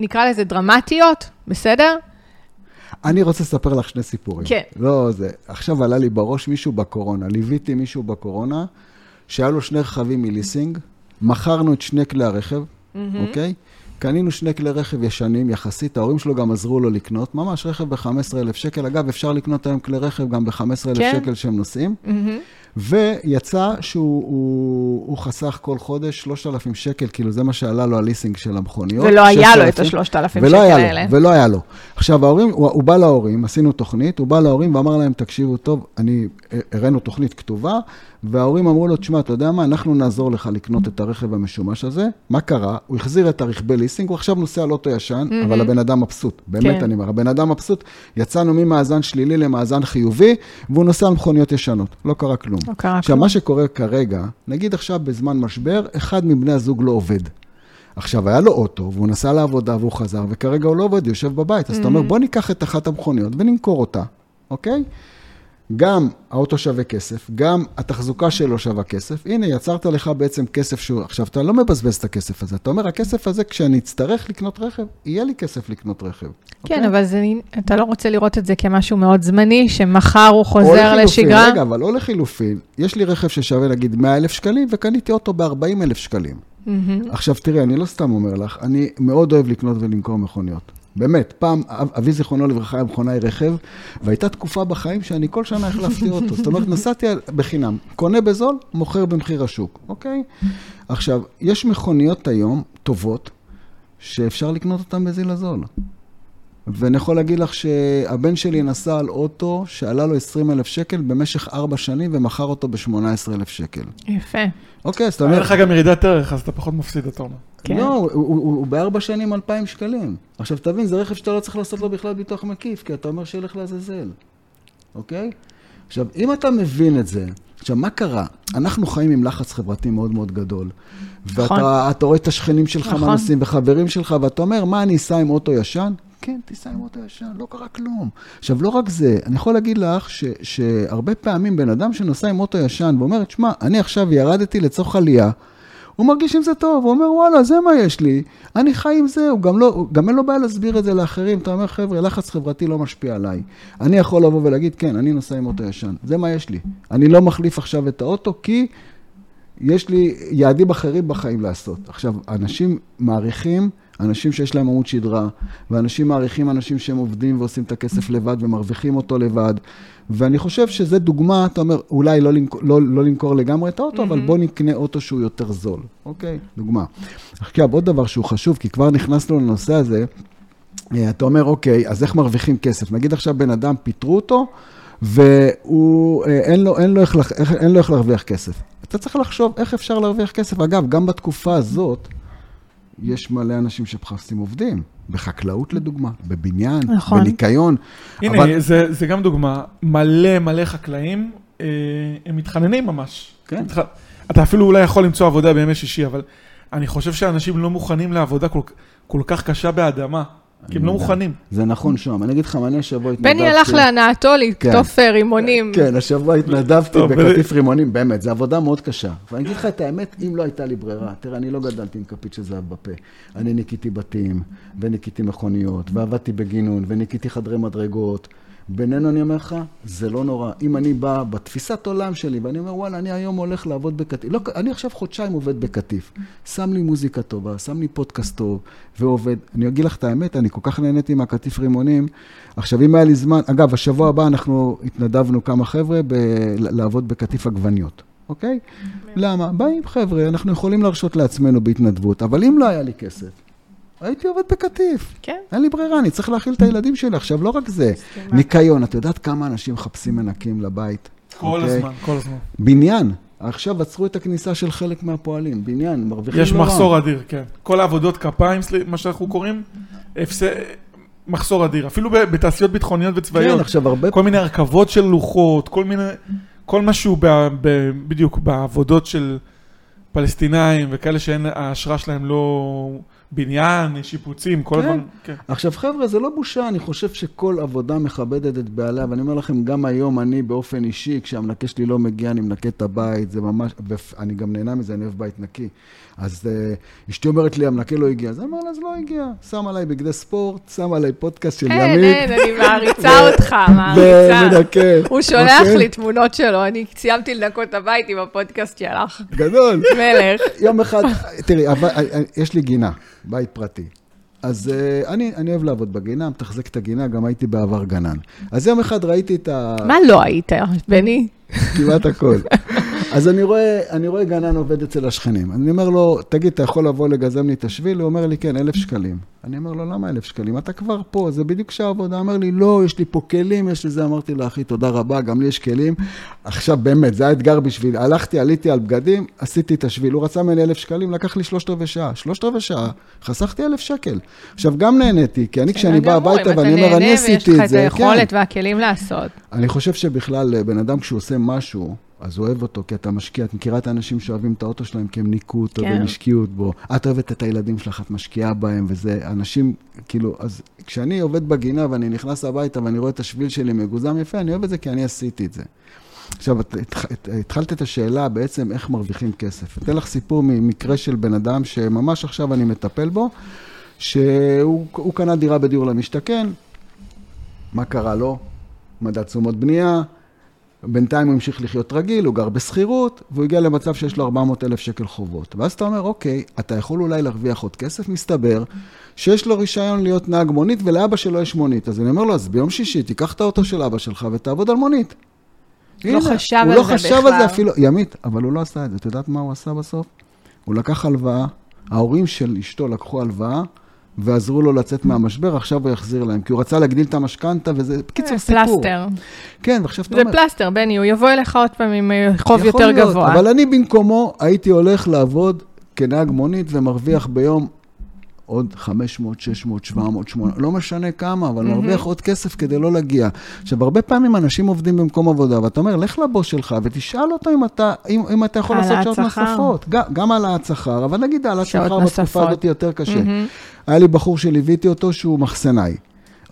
נקרא לזה דרמטיות, בסדר? אני רוצה לספר לך שני סיפורים. כן. לא זה. עכשיו עלה לי בראש מישהו בקורונה. ליוויתי מישהו בקורונה, שהיה לו שני רכבים מליסינג, מכרנו את שני כלי הרכב, אוקיי? קנינו שני כלי רכב ישנים יחסית, ההורים שלו גם עזרו לו לקנות, ממש רכב ב-15,000 שקל. אגב, אפשר לקנות היום כלי רכב גם ב-15,000 כן. שקל שהם נוסעים. מהמם. ויצא שהוא הוא, הוא חסך כל חודש 3,000 שקל, כאילו זה מה שעלה לו הליסינג של המכוניות. ולא היה לו את 6,000. ה-3,000 שקל האלה. לו, ולא היה לו. עכשיו, ההורים, הוא, הוא בא להורים, עשינו תוכנית, הוא בא להורים ואמר להם, תקשיבו טוב, אני, הראינו תוכנית כתובה, וההורים אמרו לו, תשמע, אתה יודע מה, אנחנו נעזור לך לקנות את הרכב המשומש הזה. מה קרה? הוא החזיר את הרכבי ליסינג, הוא עכשיו נוסע על אוטו ישן, אבל הבן אדם מבסוט. באמת, כן. אני אומר, הבן אדם מבסוט, יצאנו ממאזן שלילי למאזן חיובי, והוא נוסע על מכוניות ישנות. לא קרה כלום. לא קרה עכשיו. מה שקורה כרגע, נגיד עכשיו בזמן משבר, אחד מבני הזוג לא עובד. עכשיו, היה לו אוטו, והוא נסע לעבודה והוא חזר, וכרגע הוא לא עובד, הוא יושב בבית. אז אתה אומר, בוא ניקח את אחת המכוניות ונמכור אותה, אוקיי? גם האוטו שווה כסף, גם התחזוקה שלו שווה כסף. הנה, יצרת לך בעצם כסף שהוא... עכשיו, אתה לא מבזבז את הכסף הזה. אתה אומר, הכסף הזה, כשאני אצטרך לקנות רכב, יהיה לי כסף לקנות רכב. כן, אוקיי? אבל זה, אתה לא רוצה לראות את זה כמשהו מאוד זמני, שמחר הוא או חוזר לחילופין, לשגרה? רגע, אבל לא לחילופין. יש לי רכב ששווה נגיד 100,000 שקלים, וקניתי אותו ב-40,000 שקלים. מהמם. עכשיו תראי, אני לא סתם אומר לך, אני מאוד אוהב לקנות ולמכור מכוניות. באמת, פעם אב- אבי זיכרונו לברכה היה מכונאי רכב, והייתה תקופה בחיים שאני כל שנה החלפתי אותו. זאת אומרת, נסעתי בחינם, קונה בזול, מוכר במחיר השוק, אוקיי? עכשיו, יש מכוניות היום טובות, שאפשר לקנות אותן בזיל הזול. ואני יכול להגיד לך שהבן שלי נסע על אוטו שעלה לו 20,000 שקל במשך ארבע שנים ומכר אותו ב-18,000 שקל. יפה. אוקיי, אז אתה היה אומר, לך גם ירידת ערך, אז אתה פחות מפסיד, אתה אומר. כן. לא, הוא, הוא, הוא, בארבע שנים 2,000 שקלים. עכשיו, תבין, זה רכב שאתה לא צריך לעשות לו בכלל ביטוח מקיף, כי אתה אומר שילך לעזאזל, אוקיי? עכשיו, אם אתה מבין את זה, עכשיו, מה קרה? אנחנו חיים עם לחץ חברתי מאוד מאוד גדול. נכון. ואתה אתה רואה את השכנים שלך, נכון. מה נוסעים, וחברים שלך, ואתה אומר, מה, אני אסע עם אוטו ישן? כן, תיסע עם אוטו ישן, לא קרה כלום. עכשיו, לא רק זה, אני יכול להגיד לך ש, שהרבה פעמים בן אדם שנוסע עם אוטו ישן ואומר, תשמע, אני עכשיו ירדתי לצורך עלייה, הוא מרגיש עם זה טוב, הוא אומר, וואלה, זה מה יש לי, אני חי עם זה, הוא גם, לא, גם אין לו בעיה להסביר את זה לאחרים, אתה אומר, חבר'ה, לחץ חברתי לא משפיע עליי. אני יכול לבוא ולהגיד, כן, אני נוסע עם אוטו ישן, זה מה יש לי. אני לא מחליף עכשיו את האוטו, כי יש לי יעדים אחרים בחיים לעשות. עכשיו, אנשים מעריכים אנשים שיש להם עמוד שדרה, ואנשים מעריכים אנשים שהם עובדים ועושים את הכסף לבד ומרוויחים אותו לבד. ואני חושב שזה דוגמה, אתה אומר, אולי לא, למכור, לא, לא למכור לגמרי את האוטו, אבל בוא נקנה אוטו שהוא יותר זול, אוקיי? דוגמה. עכשיו, עוד דבר שהוא חשוב, כי כבר נכנסנו לנושא הזה, אה, אתה אומר, אוקיי, אז איך מרוויחים כסף? נגיד עכשיו בן אדם, פיטרו אותו, והוא, אה, אין לו, אין לו, איך, אין לו איך להרוויח כסף. אתה צריך לחשוב איך אפשר להרוויח כסף. אגב, גם בתקופה הזאת, יש מלא אנשים שמחפשים עובדים, בחקלאות לדוגמה, בבניין, נכון. בניקיון. הנה, אבל- זה, זה גם דוגמה, מלא מלא חקלאים, אה, הם מתחננים ממש. כן. מתח... אתה אפילו אולי יכול למצוא עבודה בימי שישי, אבל אני חושב שאנשים לא מוכנים לעבודה כל, כל כך קשה באדמה, כי הם לא. מוכנים. זה נכון שם. אני אגיד לך, אני השבוע התנדבתי. בני הלך להנאתו לקטוף אה, רימונים. כן, השבוע התנדבתי בקטיף רימונים, באמת, זו עבודה מאוד קשה. ואני אגיד לך את האמת, אם לא הייתה לי ברירה, תראה, אני לא גדלתי עם כפית של זהב בפה. אני ניקיתי בתים, וניקיתי מכוניות, ועבדתי בגינון, וניקיתי חדרי מדרגות. בינינו אני אומר לך, זה לא נורא. אם אני בא בתפיסת עולם שלי, ואני אומר, וואלה, אני היום הולך לעבוד בקטיף. לא, אני עכשיו חודשיים עובד בקטיף. שם לי מוזיקה טובה, שם לי פודקאסט טוב, ועובד. אני אגיד לך את האמת, אני כל כך נהניתי מהקטיף רימונים. עכשיו, אם היה לי זמן, אגב, השבוע הבא אנחנו התנדבנו כמה חבר'ה ב- לעבוד בקטיף עגבניות, אוקיי? למה? באים חבר'ה, אנחנו יכולים להרשות לעצמנו בהתנדבות, אבל אם לא היה לי כסף, הייתי עובד בקטיף. כן. אין לי ברירה, אני צריך להאכיל את הילדים שלי. עכשיו, לא רק זה, ניקיון, את יודעת כמה אנשים מחפשים מנקים לבית? כל אוקיי? הזמן, כל הזמן. בניין, עכשיו עצרו את הכניסה של חלק מהפועלים, בניין, מרוויחים יש לא. מחסור אדיר, כן. כל העבודות כפיים, מה שאנחנו קוראים. מחסור אדיר. אפילו ב- בתעשיות ביטחוניות וצבאיות. כן, עכשיו הרבה... כל מיני הרכבות של לוחות, כל מיני, כל משהו ב, ב, בדיוק בעבודות של פלסטינאים וכאלה שאין, ההשראה שלהם לא בניין, שיפוצים, כל כן. הדברים, כן. עכשיו חבר'ה, זה לא בושה, אני חושב שכל עבודה מכבדת את בעליה, ואני אומר לכם, גם היום אני באופן אישי, כשהמנקה שלי לא מגיע, אני מנקה את הבית, זה ממש, ואני גם נהנה מזה, אני אוהב בית נקי. אז uh, אשתי אומרת לי, המנקה לא הגיע, אז אני אומר לה, אז לא הגיע. שם עליי בגדי ספורט, שם עליי פודקאסט של אין, ימית, אין, אני מעריצה אותך, מעריצה. ומנקה. הוא שולח אוקיי? לי תמונות שלו, אני סיימתי לנקות את הבית עם הפודקאסט שלך. גדול. מלך. יום אחד, תראי, אבל, אה, יש לי גינה, בית פרטי. אז uh, אני, אני אוהב לעבוד בגינה, מתחזק את הגינה, גם הייתי בעבר גנן. אז יום אחד ראיתי את ה... מה לא היית, בני? כמעט הכל. אז אני רואה, אני רואה גנן עובד אצל השכנים. אני אומר לו, תגיד, אתה יכול לבוא לגזם לי את השביל? הוא אומר לי, כן, אלף שקלים. אני אומר לו, למה אלף שקלים? אתה כבר פה, זה בדיוק שעה עבודה. אומר לי, לא, יש לי פה כלים, יש לי זה. אמרתי לו, אחי, תודה רבה, גם לי יש כלים. עכשיו, באמת, זה האתגר בשביל... הלכתי, עליתי על בגדים, עשיתי את השביל. הוא רצה ממני אלף שקלים, לקח לי שלושת רבעי שעה. שלושת רבעי שעה, חסכתי אלף שקל. עכשיו, גם נהניתי, כי אני, כשאני בא הביתה ואני אומר, אני עשיתי את ויש לך את זה, כן. היכולת והכלים לעשות. אני חושב שבכלל, בן אדם כשהוא עושה משהו, אז אוהב אותו, כי אתה משקיע. את מכירה את האנשים שאוהבים את האוטו שלהם כי הם ניקו אותו כן. והם השקיעו בו. את אוהבת את הילדים שלך, את משקיעה בהם, וזה אנשים, כאילו, אז כשאני עובד בגינה ואני נכנס הביתה ואני רואה את השביל שלי מגוזם יפה, אני אוהב את זה כי אני עשיתי את זה. עכשיו, את, התח- את, התחלת את השאלה בעצם איך מרוויחים כסף. אתן לך סיפור ממקרה של בן אדם שממש עכשיו אני מטפל בו, שהוא הוא קנה דירה בדיור למשתכן, מה קרה לו? מדד תשומות בנייה, בינתיים הוא המשיך לחיות רגיל, הוא גר בשכירות, והוא הגיע למצב שיש לו 400 אלף שקל חובות. ואז אתה אומר, אוקיי, אתה יכול אולי להרוויח עוד כסף, מסתבר שיש לו רישיון להיות נהג מונית, ולאבא שלו יש מונית. אז אני אומר לו, אז ביום שישי תיקח את האוטו של אבא שלך ותעבוד על מונית. לא הנה, חשב הוא על לא זה חשב על בכלל. זה אפילו, ימית, אבל הוא לא עשה את זה. את יודעת מה הוא עשה בסוף? הוא לקח הלוואה, ההורים של אשתו לקחו הלוואה, ועזרו לו לצאת מהמשבר, עכשיו הוא יחזיר להם, כי הוא רצה להגדיל את המשכנתה, וזה, בקיצור, סיפור. פלסטר. כן, ועכשיו אתה זה אומר... פלסטר, בני, הוא יבוא אליך עוד פעם עם אה, חוב יותר להיות, גבוה. אבל אני במקומו הייתי הולך לעבוד כנהג מונית ומרוויח ביום עוד 500, 600, 700, 800, לא משנה כמה, אבל מרוויח עוד כסף כדי לא להגיע. עכשיו, הרבה פעמים אנשים עובדים במקום עבודה, ואתה אומר, לך לבוס שלך ותשאל אותו אם אתה, אם, אם אתה יכול לעשות שעות. נוספות. גם, גם העלאת שכר, אבל נגיד העלאת שכר. בתקופה הזאת יותר קשה. מהמם. היה לי בחור שליוויתי אותו שהוא מחסנאי.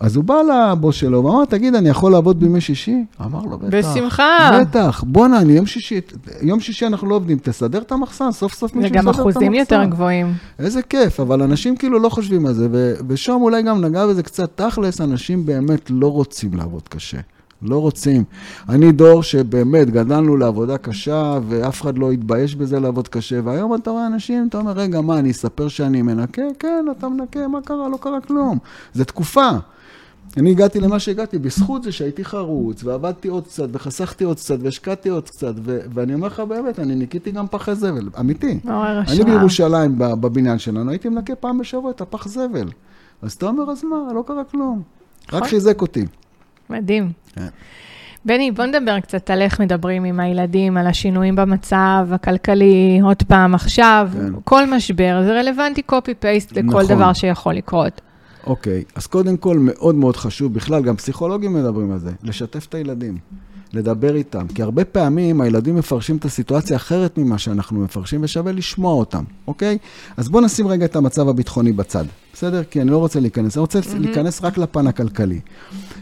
אז הוא בא לבוס שלו ואמר, תגיד, אני יכול לעבוד בימי שישי? אמר לו, בטח. בשמחה. בטח, בואנה, אני יום שישי, יום שישי אנחנו לא עובדים, תסדר את המחסן, סוף סוף מישהו מסדר את המחסן. אחוזים יותר גבוהים. איזה כיף, אבל אנשים כאילו לא חושבים על זה, ו- ושום אולי גם נגע בזה קצת תכלס, אנשים באמת לא רוצים לעבוד קשה. לא רוצים. אני דור שבאמת גדלנו לעבודה קשה, ואף אחד לא התבייש בזה לעבוד קשה, והיום אתה רואה אנשים, אתה אומר, רגע, מה, אני אספר שאני מנקה? כן, אתה מנקה, מה קרה? לא קרה כלום. זה תקופה. אני הגעתי למה שהגעתי בזכות זה שהייתי חרוץ, ועבדתי עוד קצת, וחסכתי עוד קצת, והשקעתי עוד קצת, ו- ואני אומר לך באמת, אני ניקיתי גם פחי זבל, אמיתי. מעורר אני השראה. בירושלים, ב- בבניין שלנו, הייתי מנקה פעם בשבוע את הפח זבל. אז אתה אומר, אז מה, לא קרה כלום. רק נכון. חיזק אותי. מדהים. כן. בני, בוא נדבר קצת על איך מדברים עם הילדים, על השינויים במצב הכלכלי, עוד פעם, עכשיו, כן. כל משבר, זה רלוונטי copy-paste לכל נכון. דבר שיכול לקרות. אוקיי, אז קודם כל, מאוד מאוד חשוב, בכלל, גם פסיכולוגים מדברים על זה, לשתף את הילדים, לדבר איתם. כי הרבה פעמים הילדים מפרשים את הסיטואציה אחרת ממה שאנחנו מפרשים, ושווה לשמוע אותם, אוקיי? אז בואו נשים רגע את המצב הביטחוני בצד, בסדר? כי אני לא רוצה להיכנס, אני רוצה להיכנס רק לפן הכלכלי.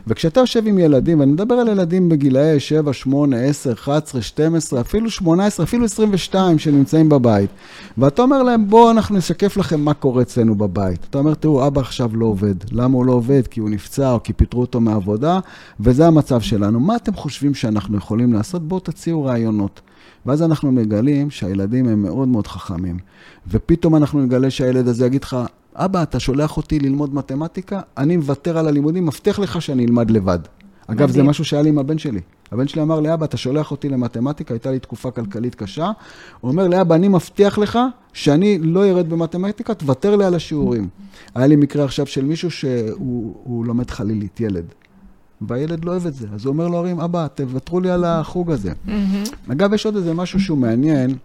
וכשאתה יושב עם ילדים, ואני מדבר על ילדים בגילאי 7, 8, 10, 11, 12, אפילו 18, אפילו 22 שנמצאים בבית, ואתה אומר להם, בואו אנחנו נשקף לכם מה קורה אצלנו בבית. אתה אומר, תראו, אבא עכשיו לא עובד. למה הוא לא עובד? כי הוא נפצע או כי פיטרו אותו מהעבודה, וזה המצב שלנו. מה אתם חושבים שאנחנו יכולים לעשות? בואו תציעו רעיונות. ואז אנחנו מגלים שהילדים הם מאוד מאוד חכמים. ופתאום אנחנו נגלה שהילד הזה יגיד לך, אבא, אתה שולח אותי ללמוד מתמטיקה? אני מוותר על הלימודים, מבטיח לך שאני אלמד לבד. אגב, זה מדהים. משהו שהיה לי עם הבן שלי. הבן שלי אמר לי, אבא, אתה שולח אותי למתמטיקה, הייתה לי תקופה כלכלית קשה. הוא אומר לי, אבא, אני מבטיח לך שאני לא ארד במתמטיקה, תוותר לי על השיעורים. היה לי מקרה עכשיו של מישהו שהוא הוא לומד חלילית, ילד. והילד לא אוהב את זה. אז הוא אומר להורים, אבא, תוותרו לי על החוג הזה. אגב, יש עוד איזה משהו שהוא מעניין,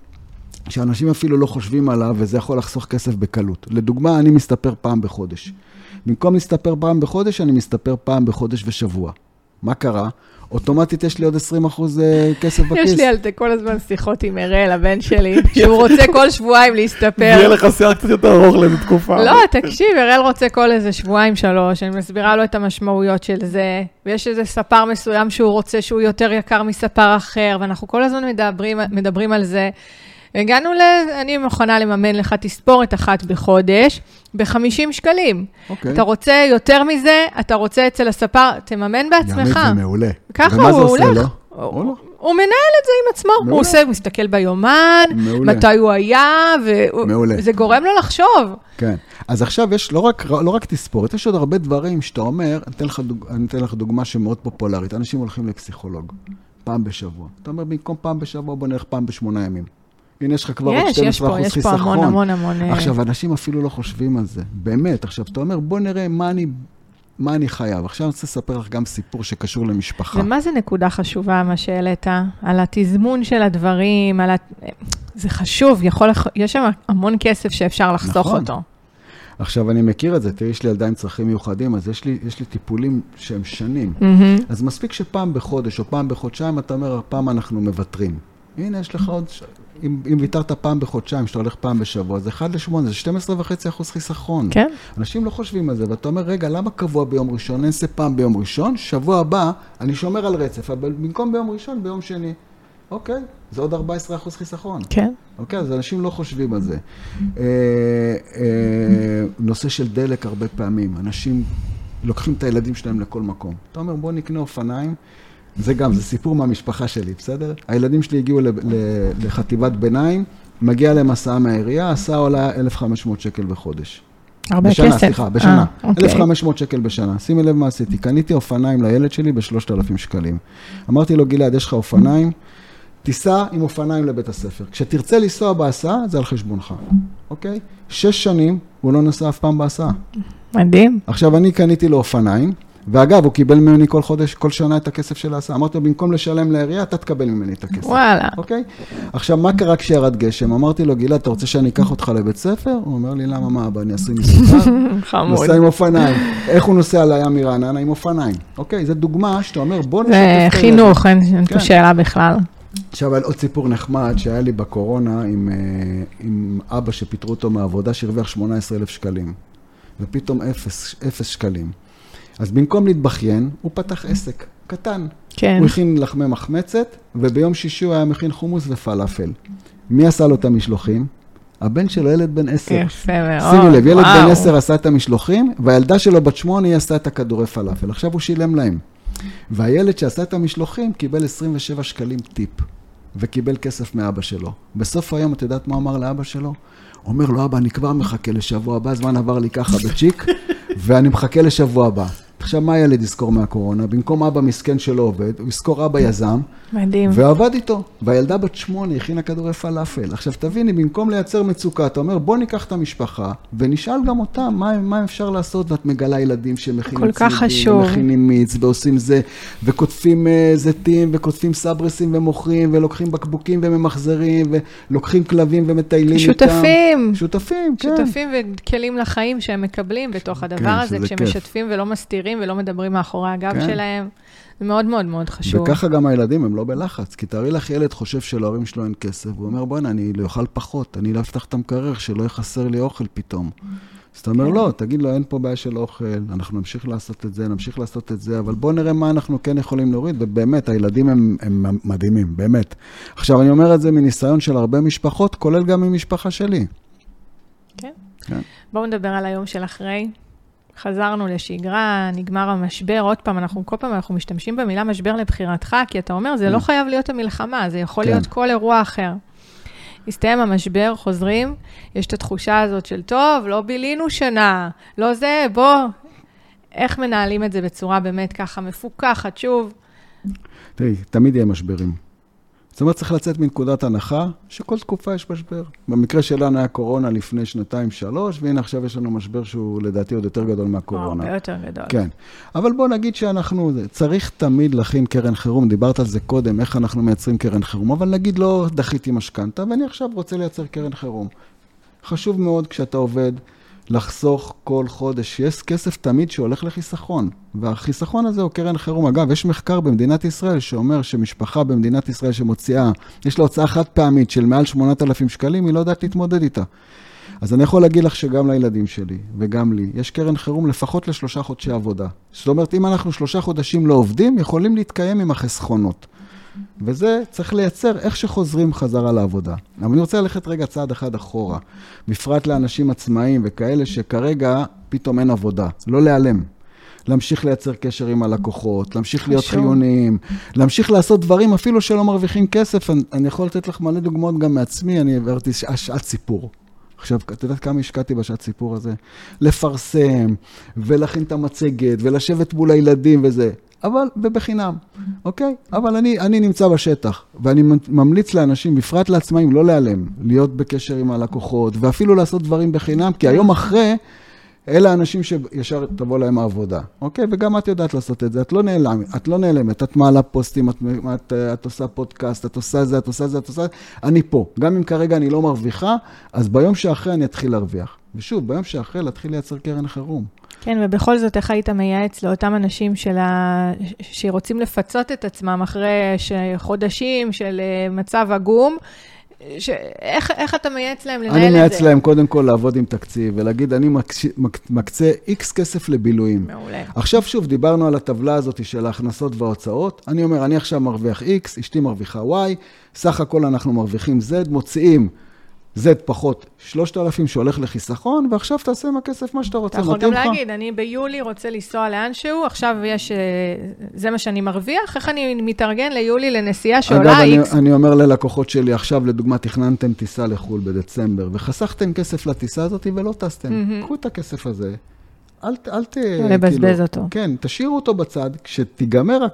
שאנשים אפילו לא חושבים עליו, וזה יכול לחסוך כסף בקלות. לדוגמה, אני מסתפר פעם בחודש. במקום להסתפר פעם בחודש, אני מסתפר פעם בחודש ושבוע. מה קרה? אוטומטית יש לי עוד 20 אחוז אה, כסף בכיס. יש לי על זה כל הזמן שיחות עם אראל, הבן שלי, שהוא רוצה כל שבועיים להסתפר. יהיה לך שיער קצת יותר ארוך לאיזה תקופה. לא, תקשיב, אראל רוצה כל איזה שבועיים, שלוש, אני מסבירה לו את המשמעויות של זה, ויש איזה ספר מסוים שהוא רוצה שהוא יותר יקר מספר אחר, ואנחנו כל הזמן מדברים, מדברים על זה. הגענו ל... אני מוכנה לממן לך תספורת אחת בחודש, ב-50 שקלים. אוקיי. אתה רוצה יותר מזה, אתה רוצה אצל הספר, תממן בעצמך. ימית זה מעולה. ככה ומה הוא זה עושה הולך. לו? הוא, הוא. הוא מנהל את זה עם עצמו, הוא מעולה. עושה, הוא מסתכל ביומן, מעולה. מתי הוא היה. וזה גורם לו לחשוב. כן. אז עכשיו יש לא רק, לא רק תספורת, יש עוד הרבה דברים שאתה אומר, אני אתן לך, דוג, אני אתן לך דוגמה שמאוד פופולרית. אנשים הולכים לפסיכולוג, פעם בשבוע. אתה אומר, במקום פעם בשבוע, בוא נלך פעם בשמונה ימים. הנה, יש לך כבר עוד יש, יש 12% פה, יש חיסכון. פה המון המון המון... אה, עכשיו, אנשים אפילו לא חושבים על זה, באמת. עכשיו, אתה אומר, בוא נראה מה אני, מה אני חייב. עכשיו אני רוצה לספר לך גם סיפור שקשור למשפחה. ומה זה נקודה חשובה, מה שהעלית? על התזמון של הדברים, על ה... זה חשוב, יכול, יש שם המון כסף שאפשר לחסוך נכון. אותו. עכשיו, אני מכיר את זה, תראי, יש לי ילדה עם צרכים מיוחדים, אז יש לי, יש לי טיפולים שהם שנים. מהמם. אז מספיק שפעם בחודש או פעם בחודשיים, אתה אומר, הפעם אנחנו מוותרים. הנה, יש לך עוד... אם, אם ויתרת פעם בחודשיים, שאתה הולך פעם בשבוע, זה 1 ל-8, זה 12.5 אחוז חיסכון. כן? אנשים לא חושבים על זה, ואתה אומר, רגע, למה קבוע ביום ראשון? אני אעשה פעם ביום ראשון, שבוע הבא, אני שומר על רצף, אבל במקום ביום ראשון, ביום שני. אוקיי, זה עוד 14 אחוז חיסכון. כן. אוקיי, אז אנשים לא חושבים על זה. אה, אה, נושא של דלק הרבה פעמים, אנשים לוקחים את הילדים שלהם לכל מקום. אתה אומר, בוא נקנה אופניים, זה גם, זה סיפור מהמשפחה שלי, בסדר? הילדים שלי הגיעו לחטיבת ביניים, מגיע להם הסעה מהעירייה, הסעה עולה 1,500 שקל בחודש. הרבה בשנה, כסף. סליחה, בשנה. אה, אוקיי. 1,500 שקל בשנה. שימי לב מה עשיתי, קניתי אופניים לילד שלי ב-3,000 שקלים. אמרתי לו, גלעד, יש לך אופניים? תיסע עם אופניים לבית הספר. כשתרצה לנסוע בהסעה, זה על חשבונך, אוקיי? שש שנים הוא לא נסע אף פעם בהסעה. מדהים. עכשיו, אני קניתי לו אופניים, ואגב, הוא קיבל ממני כל חודש, כל שנה את הכסף של ההסעה. אמרתי לו, במקום לשלם לעירייה, אתה תקבל ממני את הכסף. וואלה. אוקיי? עכשיו, מה קרה כשירד גשם? אמרתי לו, גלעד, אתה רוצה שאני אקח אותך לבית ספר? הוא אומר לי, למה, מה, אבא, אני עשוי מסוכר? חמוד. נוסע עם אופניים. איך הוא נוסע לים מרעננה? עם אופניים. אוקיי, זו דוגמה שאתה אומר, בוא נשתף זה את חינוך, אין אין כן. פה שאלה בכלל. עכשיו, עוד סיפור נחמד שהיה לי בקורונה עם, אה, עם אבא שפיטרו אותו מהעבודה, שהרוויח 18,000 שקלים. ופתאום אפס, אפס שקלים. אז במקום להתבכיין, הוא פתח עסק קטן. כן. הוא הכין לחמי מחמצת, וביום שישי הוא היה מכין חומוס ופלאפל. מי עשה לו את המשלוחים? הבן שלו, ילד בן עשר. יפה מאוד. שימי לב, ילד בן וואו. עשר עשה את המשלוחים, והילדה שלו בת שמונה, היא עשתה את הכדורי פלאפל. עכשיו הוא שילם להם. והילד שעשה את המשלוחים קיבל 27 שקלים טיפ, וקיבל כסף מאבא שלו. בסוף היום, את יודעת מה אמר לאבא שלו? אומר לו, אבא, אני כבר מחכה לשבוע הבא, הזמן עבר לי ככה בצ'יק, ואני מחכה לשבוע הבא. עכשיו, מה הילד יזכור מהקורונה? במקום אבא מסכן שלא עובד, הוא יזכור אבא יזם, מדהים. ועבד איתו. והילדה בת שמונה הכינה כדורי פלאפל. עכשיו, תביני, במקום לייצר מצוקה, אתה אומר, בוא ניקח את המשפחה, ונשאל גם אותם מה, מה אפשר לעשות, ואת מגלה ילדים שמכינים כל כך חשוב. ומכינים מיץ, ועושים זה, וקוטפים uh, זיתים, וקוטפים סברסים, ומוכרים, ולוקחים בקבוקים וממחזרים, ולוקחים כלבים ומטיילים שותפים. איתם. שותפים, כן. שותפים וכלים לחיים שהם מקבלים בתוך הדבר כן, הזה, שזה כשהם כיף. משתפים ולא מסתירים ולא מדברים מאחורי הגב כן. שלהם. זה מאוד מאוד מאוד חשוב. וככה גם הילדים, הם לא בלחץ. כי תארי לך ילד חושב שלהורים שלו אין כסף, והוא אומר, בוא'נה, אני לא אוכל פחות, אני לא אפתח את המקרר, שלא יחסר לי אוכל פתאום. אז אתה אומר, כן. לא, תגיד לו, אין פה בעיה של אוכל, אנחנו נמשיך לעשות את זה, נמשיך לעשות את זה, אבל בואו נראה מה אנחנו כן יכולים להוריד, ובאמת, הילדים הם, הם מדהימים, באמת. עכשיו, אני אומר את זה מניסיון של הרבה משפחות, כולל גם ממשפחה שלי. כן. כן. בואו נדבר על היום של אחרי. חזרנו לשגרה, נגמר המשבר, עוד פעם, אנחנו כל פעם אנחנו משתמשים במילה משבר לבחירתך, כי אתה אומר, זה לא חייב להיות המלחמה, זה יכול כן. להיות כל אירוע אחר. הסתיים המשבר, חוזרים, יש את התחושה הזאת של, טוב, לא בילינו שנה, לא זה, בוא. איך מנהלים את זה בצורה באמת ככה מפוקחת, שוב, תראי, תמיד יהיה משברים. זאת אומרת, צריך לצאת מנקודת הנחה שכל תקופה יש משבר. במקרה שלנו היה קורונה לפני שנתיים-שלוש, והנה עכשיו יש לנו משבר שהוא לדעתי עוד יותר גדול מהקורונה. הרבה יותר גדול. כן. אבל בוא נגיד שאנחנו, צריך תמיד להכין קרן חירום, דיברת על זה קודם, איך אנחנו מייצרים קרן חירום, אבל נגיד לא דחיתי משכנתה, ואני עכשיו רוצה לייצר קרן חירום. חשוב מאוד כשאתה עובד, לחסוך כל חודש. יש כסף תמיד שהולך לחיסכון, והחיסכון הזה הוא קרן חירום. אגב, יש מחקר במדינת ישראל שאומר שמשפחה במדינת ישראל שמוציאה, יש לה הוצאה חד פעמית של מעל 8,000 שקלים, היא לא יודעת להתמודד איתה. אז אני יכול להגיד לך שגם לילדים שלי וגם לי, יש קרן חירום לפחות לשלושה חודשי עבודה. זאת אומרת, אם אנחנו שלושה חודשים לא עובדים, יכולים להתקיים עם החסכונות. וזה צריך לייצר איך שחוזרים חזרה לעבודה. אבל אני רוצה ללכת רגע צעד אחד אחורה, בפרט לאנשים עצמאיים וכאלה שכרגע פתאום אין עבודה, לא להיעלם. להמשיך לייצר קשר עם הלקוחות, להמשיך להיות. חיוניים, להמשיך לעשות דברים אפילו שלא מרוויחים כסף. אני, אני יכול לתת לך מלא דוגמאות גם מעצמי, אני העברתי שעת סיפור. עכשיו, את יודעת כמה השקעתי בשעת סיפור הזה? לפרסם, ולהכין את המצגת, ולשבת מול הילדים וזה. אבל, ובחינם, אוקיי? אבל אני, אני נמצא בשטח, ואני ממליץ לאנשים, בפרט לעצמאים, לא להיעלם, להיות בקשר עם הלקוחות, ואפילו לעשות דברים בחינם, כי היום אחרי, אלה האנשים שישר תבוא להם העבודה, אוקיי? וגם את יודעת לעשות את זה, את לא נעלמת, את לא נעלמת, את מעלה פוסטים, את, את, את עושה פודקאסט, את עושה זה, את עושה זה, את עושה זה, אני פה. גם אם כרגע אני לא מרוויחה, אז ביום שאחרי אני אתחיל להרוויח. ושוב, ביום שאחרי להתחיל לייצר קרן חירום. כן, ובכל זאת, איך היית מייעץ לאותם אנשים של ה... שרוצים לפצות את עצמם אחרי ש... חודשים של אה, מצב עגום? ש... איך, איך אתה מייעץ להם לנהל את זה? אני מייעץ להם קודם כל לעבוד עם תקציב, ולהגיד, אני מקש... מק... מקצה איקס כסף לבילויים. מעולה. עכשיו שוב, דיברנו על הטבלה הזאת של ההכנסות וההוצאות. אני אומר, אני עכשיו מרוויח X, אשתי מרוויחה Y, סך הכל אנחנו מרוויחים Z, מוציאים Z פחות 3,000 שהולך לחיסכון, ועכשיו תעשה עם הכסף מה שאתה רוצה. אתה יכול גם לך? להגיד, אני ביולי רוצה לנסוע לאנשהו, עכשיו יש, אה, זה מה שאני מרוויח, איך אני מתארגן ליולי לנסיעה אגב, שעולה אני, איקס? אני אומר ללקוחות שלי, עכשיו לדוגמה תכננתם טיסה לחו"ל בדצמבר, וחסכתם כסף לטיסה הזאת ולא טסתם. מהמם. קחו את הכסף הזה, אל, אל ת... לבזבז אותו. כן, תשאירו אותו בצד, כשתיגמר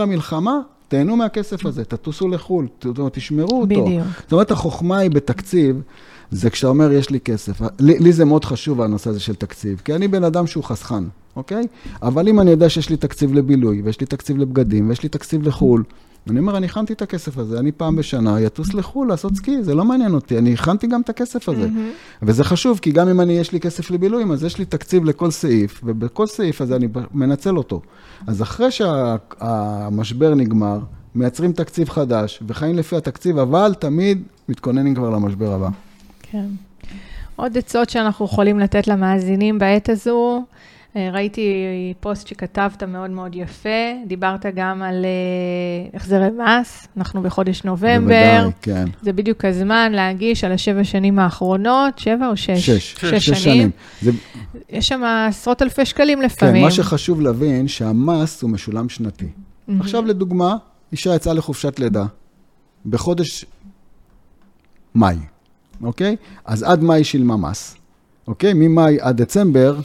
המלחמה, תהנו מהכסף הזה, תטוסו לחו"ל, תשמרו אותו. בדיוק. זאת אומרת, החוכמה היא בתקציב, זה כשאתה אומר, יש לי כסף. לי, לי זה מאוד חשוב, הנושא הזה של תקציב, כי אני בן אדם שהוא חסכן, אוקיי? אבל אם אני יודע שיש לי תקציב לבילוי, ויש לי תקציב לבגדים, ויש לי תקציב לחו"ל, אני אומר, אני הכנתי את הכסף הזה, אני פעם בשנה אטוס לחו"ל לעשות סקי, זה לא מעניין אותי, אני הכנתי גם את הכסף הזה. מהמם. וזה חשוב, כי גם אם אני, יש לי כסף לבילויים, אז יש לי תקציב לכל סעיף, ובכל סעיף הזה אני מנצל אותו. אז אחרי שהמשבר נגמר, מייצרים תקציב חדש, וחיים לפי התקציב, אבל תמיד מתכוננים כבר למשבר הבא. כן. עוד עצות שאנחנו יכולים לתת למאזינים בעת הזו, ראיתי פוסט שכתבת מאוד מאוד יפה, דיברת גם על אה, החזרי מס, אנחנו בחודש נובמבר, בוודאי, כן. זה בדיוק הזמן להגיש על השבע שנים האחרונות, שבע או שש? שש. שש שנים. זה, יש שם עשרות אלפי שקלים כן, לפעמים. מה שחשוב להבין, שהמס הוא משולם שנתי. מהמם. עכשיו, לדוגמה, אישה יצאה לחופשת לידה בחודש מאי, אוקיי? אז עד מאי שילמה מס, אוקיי? ממאי עד דצמבר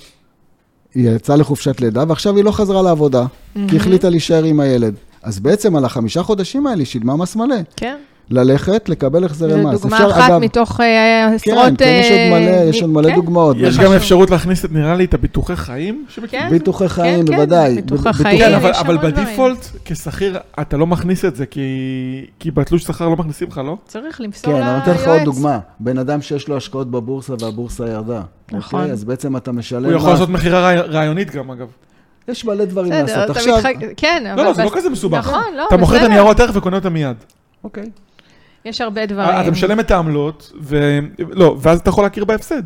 היא יצאה לחופשת לידה, ועכשיו היא לא חזרה לעבודה, כי היא החליטה להישאר עם הילד. אז בעצם על החמישה חודשים האלה היא שילמה מס מלא. כן. ללכת, לקבל החזרי מס. זו דוגמה אחת מתוך אה, עשרות... כן, כן, יש עוד מלא, יש עוד מלא כן. דוגמאות. יש גם אפשרות להכניס, נראה לי, את הביטוחי חיים. כן. ביטוחי חיים, כן, כן, בוודאי. ביטוחי ב- חיים. כן, אבל, אבל. בדיפולט, כשכיר, אתה לא מכניס את זה, כי, כי בתלוש שכר לא מכניסים לך, לא? צריך למסור כן, ליועץ. אני נותן לך עוד דוגמה. בן אדם שיש לו השקעות בבורסה והבורסה ירדה. נכון. אוקיי? אז בעצם אתה משלם... הוא יכול. לעשות מכירה רעי- רעיונית גם, אגב. יש מלא דברים בסדר, לעשות. עכשיו... כן, אבל... לא, לא, זה לא כזה מסובך. נכון, לא, אתה מוכר את בסדר. הניירות ערך וקונה אותם מיד. אוקיי. יש הרבה דברים. אתה משלם את העמלות, ו... לא, ואז אתה יכול להכיר בהפסד.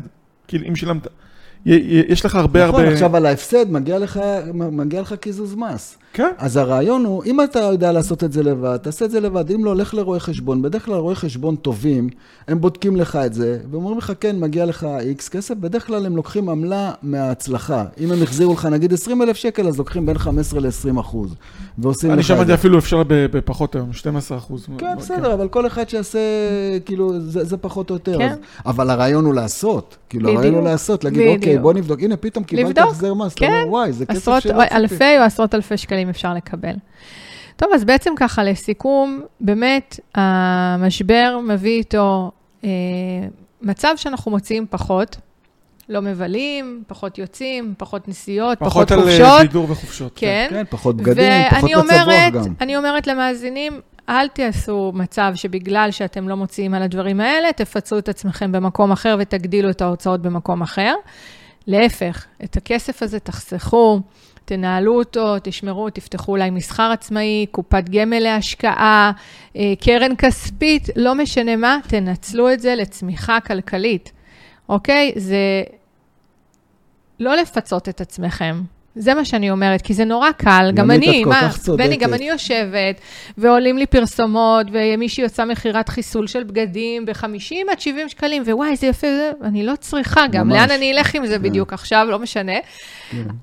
כאילו, אם שילמת... יש לך הרבה נכון, הרבה... עכשיו על ההפסד מגיע לך, מגיע לך קיזוז מס. כן. אז הרעיון הוא, אם אתה יודע לעשות את זה לבד, תעשה את זה לבד. אם לא, לך לרואי חשבון. בדרך כלל רואי חשבון טובים, הם בודקים לך את זה, ואומרים לך, כן, מגיע לך איקס כסף, בדרך כלל הם לוקחים עמלה מההצלחה. אם הם החזירו לך נגיד 20 אלף שקל, אז לוקחים בין 15 ל-20 אחוז. ועושים אני לך את שמעתי. אפילו אפשר בפחות היום, 12 אחוז. כן, בסדר, אבל כל אחד שיעשה, כאילו, זה, זה פחות או יותר. כן. אז, אבל הרעיון הוא לעשות. כאילו, בדיוק. הרעיון הוא לעשות, להגיד, בדיוק. אוקיי, בוא נבדוק. הנה, פתאום קיבלת החזר מס. אתה כן. אומר, וואי, זה כסף עשרות, שלא או- ציפיתי." אלפי או עשרות אלפי שקלים אפשר לקבל. טוב, אז בעצם ככה, לסיכום, באמת, המשבר מביא איתו אה, מצב שאנחנו מוציאים פחות, לא מבלים, פחות יוצאים, פחות נסיעות, פחות, פחות על אה, חופשות. בידור וחופשות. כן. כן, פחות בגדים, פחות ואני מצב רוח אומרת, גם. אני אומרת למאזינים, אל תעשו מצב שבגלל שאתם לא מוציאים על הדברים האלה, תפצו את עצמכם במקום אחר ותגדילו את ההוצאות במקום אחר. להפך, את הכסף הזה תחסכו, תנהלו אותו, תשמרו, תפתחו אולי מסחר עצמאי, קופת גמל להשקעה, אה, קרן כספית, לא משנה מה, תנצלו את זה לצמיחה כלכלית, אוקיי? זה לא לפצות את עצמכם. זה מה שאני אומרת, כי זה נורא קל, גם אני, מה. בני, גם אני יושבת, ועולים לי פרסומות, ומישהי עושה מכירת חיסול של בגדים ב-50 עד 70 שקלים, ווואי, זה יפה, זה... אני לא צריכה גם, ממש. לאן אני אלך עם זה בדיוק עכשיו, לא משנה.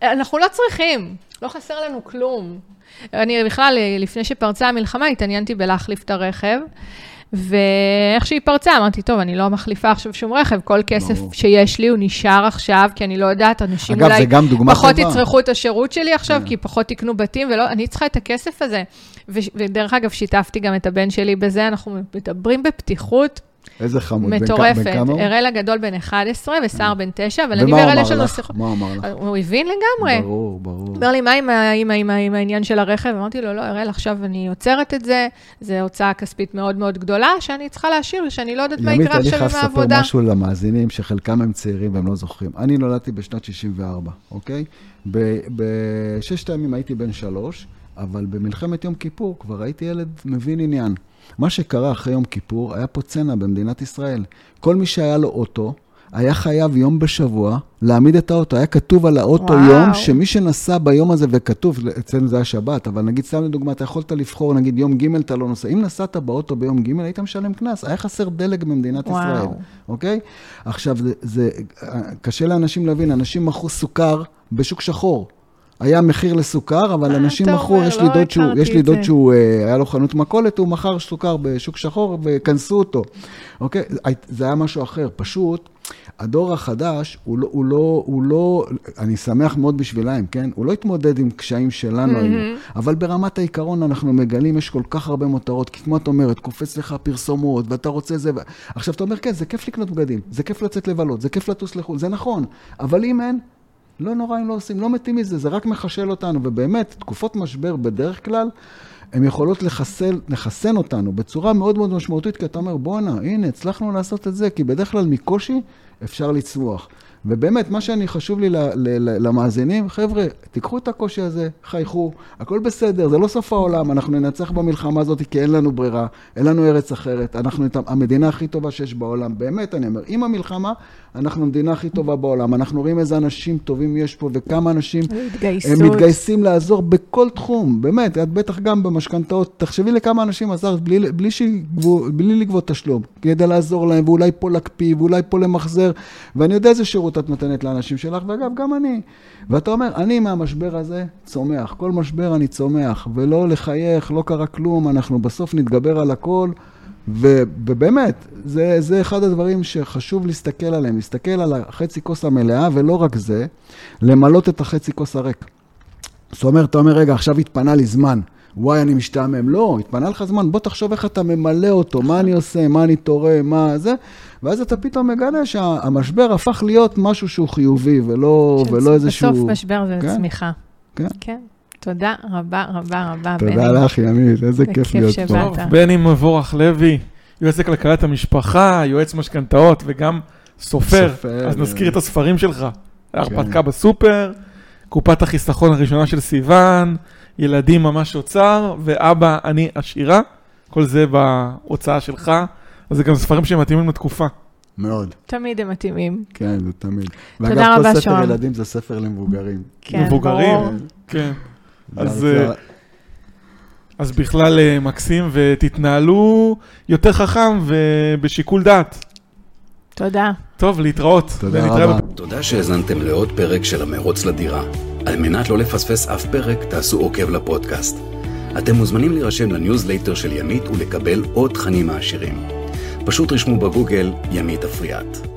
אנחנו לא צריכים, לא חסר לנו כלום. אני בכלל, לפני שפרצה המלחמה, התעניינתי בלהחליף את הרכב. ואיך שהיא פרצה, אמרתי, טוב, אני לא מחליפה עכשיו שום רכב, כל כסף ברור. שיש לי הוא נשאר עכשיו, כי אני לא יודעת, אנשים אגב, אולי פחות טובה. יצרכו את השירות שלי עכשיו, כן. כי פחות יקנו בתים, ולא, אני צריכה את הכסף הזה. ו- ודרך אגב, שיתפתי גם את הבן שלי בזה, אנחנו מדברים בפתיחות איזה חמוד. מטורפת. בן כמה הוא? אראל הגדול בן 11 וסער בן 9, אבל אני ומה הוא ואראל יש לנו? שיחות. מה הוא אמר לך? הוא הבין לגמרי. ברור, ברור. אומר לי, מה עם, העניין של הרכב? אמרתי לו, לא, הראל, עכשיו אני עוצרת את זה, זו הוצאה כספית מאוד מאוד גדולה, שאני צריכה להשאיר, שאני לא יודעת מה ימית, יקרה אני עכשיו חייב עם לספר העבודה. משהו למאזינים, שחלקם הם צעירים והם לא זוכרים. אני נולדתי בשנת 64, אוקיי? בששת הימים הייתי בן שלוש, אבל במלחמת יום כיפור כבר הייתי ילד מבין עניין. מה שקרה אחרי יום כיפור, היה פה צנע במדינת ישראל. כל מי שהיה לו אוטו, היה חייב יום בשבוע להעמיד את האוטו. היה כתוב על האוטו וואו. יום, שמי שנסע ביום הזה, וכתוב, אצלנו זה היה שבת, אבל נגיד, סתם לדוגמה, אתה יכולת לבחור, נגיד יום ג' אתה לא נוסע. אם נסעת באוטו ביום ג', היית משלם קנס. היה חסר דלק במדינת וואו. ישראל, אוקיי? עכשיו, זה, זה קשה לאנשים להבין, אנשים מכרו סוכר בשוק שחור. היה מחיר לסוכר, אבל מה אנשים מכרו, אומר? יש לי לא דוד שהוא, יש לי דוד. שהוא, אה, היה לו חנות מכולת, הוא מכר סוכר בשוק שחור וכנסו אותו, אוקיי? זה היה משהו אחר, פשוט, הדור החדש, הוא לא, הוא לא, הוא לא, אני שמח מאוד בשבילהם, כן? הוא לא התמודד עם קשיים שלנו היו, אבל ברמת העיקרון אנחנו מגלים, יש כל כך הרבה מותרות, כי כמו את אומרת, קופץ לך פרסומות, ואתה רוצה זה, ו... עכשיו אתה אומר, כן, זה כיף לקנות בגדים, זה כיף לצאת לבלות, זה כיף לטוס לחו"ל, זה נכון, אבל אם אין, לא נורא אם לא עושים, לא מתים מזה, זה רק מחשל אותנו, ובאמת, תקופות משבר בדרך כלל, הן יכולות לחסל, לחסן אותנו בצורה מאוד מאוד משמעותית, כי אתה אומר, בואנה, הנה, הצלחנו לעשות את זה, כי בדרך כלל מקושי אפשר לצמוח. ובאמת, מה שאני חשוב לי ל- ל- ל- למאזינים, חבר'ה, תיקחו את הקושי הזה, חייכו, הכל בסדר, זה לא סוף העולם, אנחנו ננצח במלחמה הזאת כי אין לנו ברירה, אין לנו ארץ אחרת, אנחנו את המדינה הכי טובה שיש בעולם, באמת, אני אומר, עם המלחמה, אנחנו המדינה הכי טובה בעולם, אנחנו רואים איזה אנשים טובים יש פה, וכמה אנשים. הם מתגייסים לעזור בכל תחום, באמת, את בטח גם במשכנתאות, תחשבי לכמה אנשים עזרת בלי, בלי, שיגבו, בלי לגבות תשלום, כדי לעזור להם, ואולי פה להקפיא, ואולי פה למחזר, ואני יודע איזה שירות את נותנת לאנשים שלך, ואגב, גם אני. ואתה אומר, אני מהמשבר הזה צומח, כל משבר אני צומח, ולא לחייך, לא קרה כלום, אנחנו בסוף נתגבר על הכל, ו, ובאמת, זה, זה אחד הדברים שחשוב להסתכל עליהם, להסתכל על החצי כוס המלאה, ולא רק זה, למלות את החצי כוס הריק. זאת אומרת, אתה אומר, רגע, עכשיו התפנה לי זמן. וואי, אני משתעמם. לא, התפנה לך זמן, בוא תחשוב איך אתה ממלא אותו, מה אני עושה, מה אני תורם, מה זה, ואז אתה פתאום מגלה שהמשבר הפך להיות משהו שהוא חיובי, ולא, ולא איזשהו... בסוף משבר זה כן? צמיחה. כן. כן. תודה רבה רבה רבה, תודה לך, ימית, איזה כיף להיות פה. בני מבורך לוי, יועץ לכלכלת המשפחה, יועץ משכנתאות וגם סופר. סופר, אז כן. נזכיר את הספרים שלך. ההרפתקה בסופר, קופת החיסכון הראשונה של סיוון, ילדים ממש אוצר, ואבא אני עשירה. כל זה בהוצאה שלך. אז זה גם ספרים שמתאימים לתקופה. מאוד, תמיד הם מתאימים. כן, זה תמיד. תודה ואגב, רבה, כל ספר. ילדים זה ספר למבוגרים. כן, מבוגרים. ברור. כן. זה- אז, אה, אז בכלל אה, מקסים, ותתנהלו יותר חכם ובשיקול דעת. תודה. טוב, להתראות. תודה רבה. תודה שהאזנתם לעוד פרק של המרוץ לדירה. על מנת לא לפספס אף פרק, תעשו עוקב לפודקאסט. אתם מוזמנים להירשם לניוזלייטר של ימית ולקבל עוד תכנים מעשירים. פשוט רשמו בגוגל ימית אפריאט.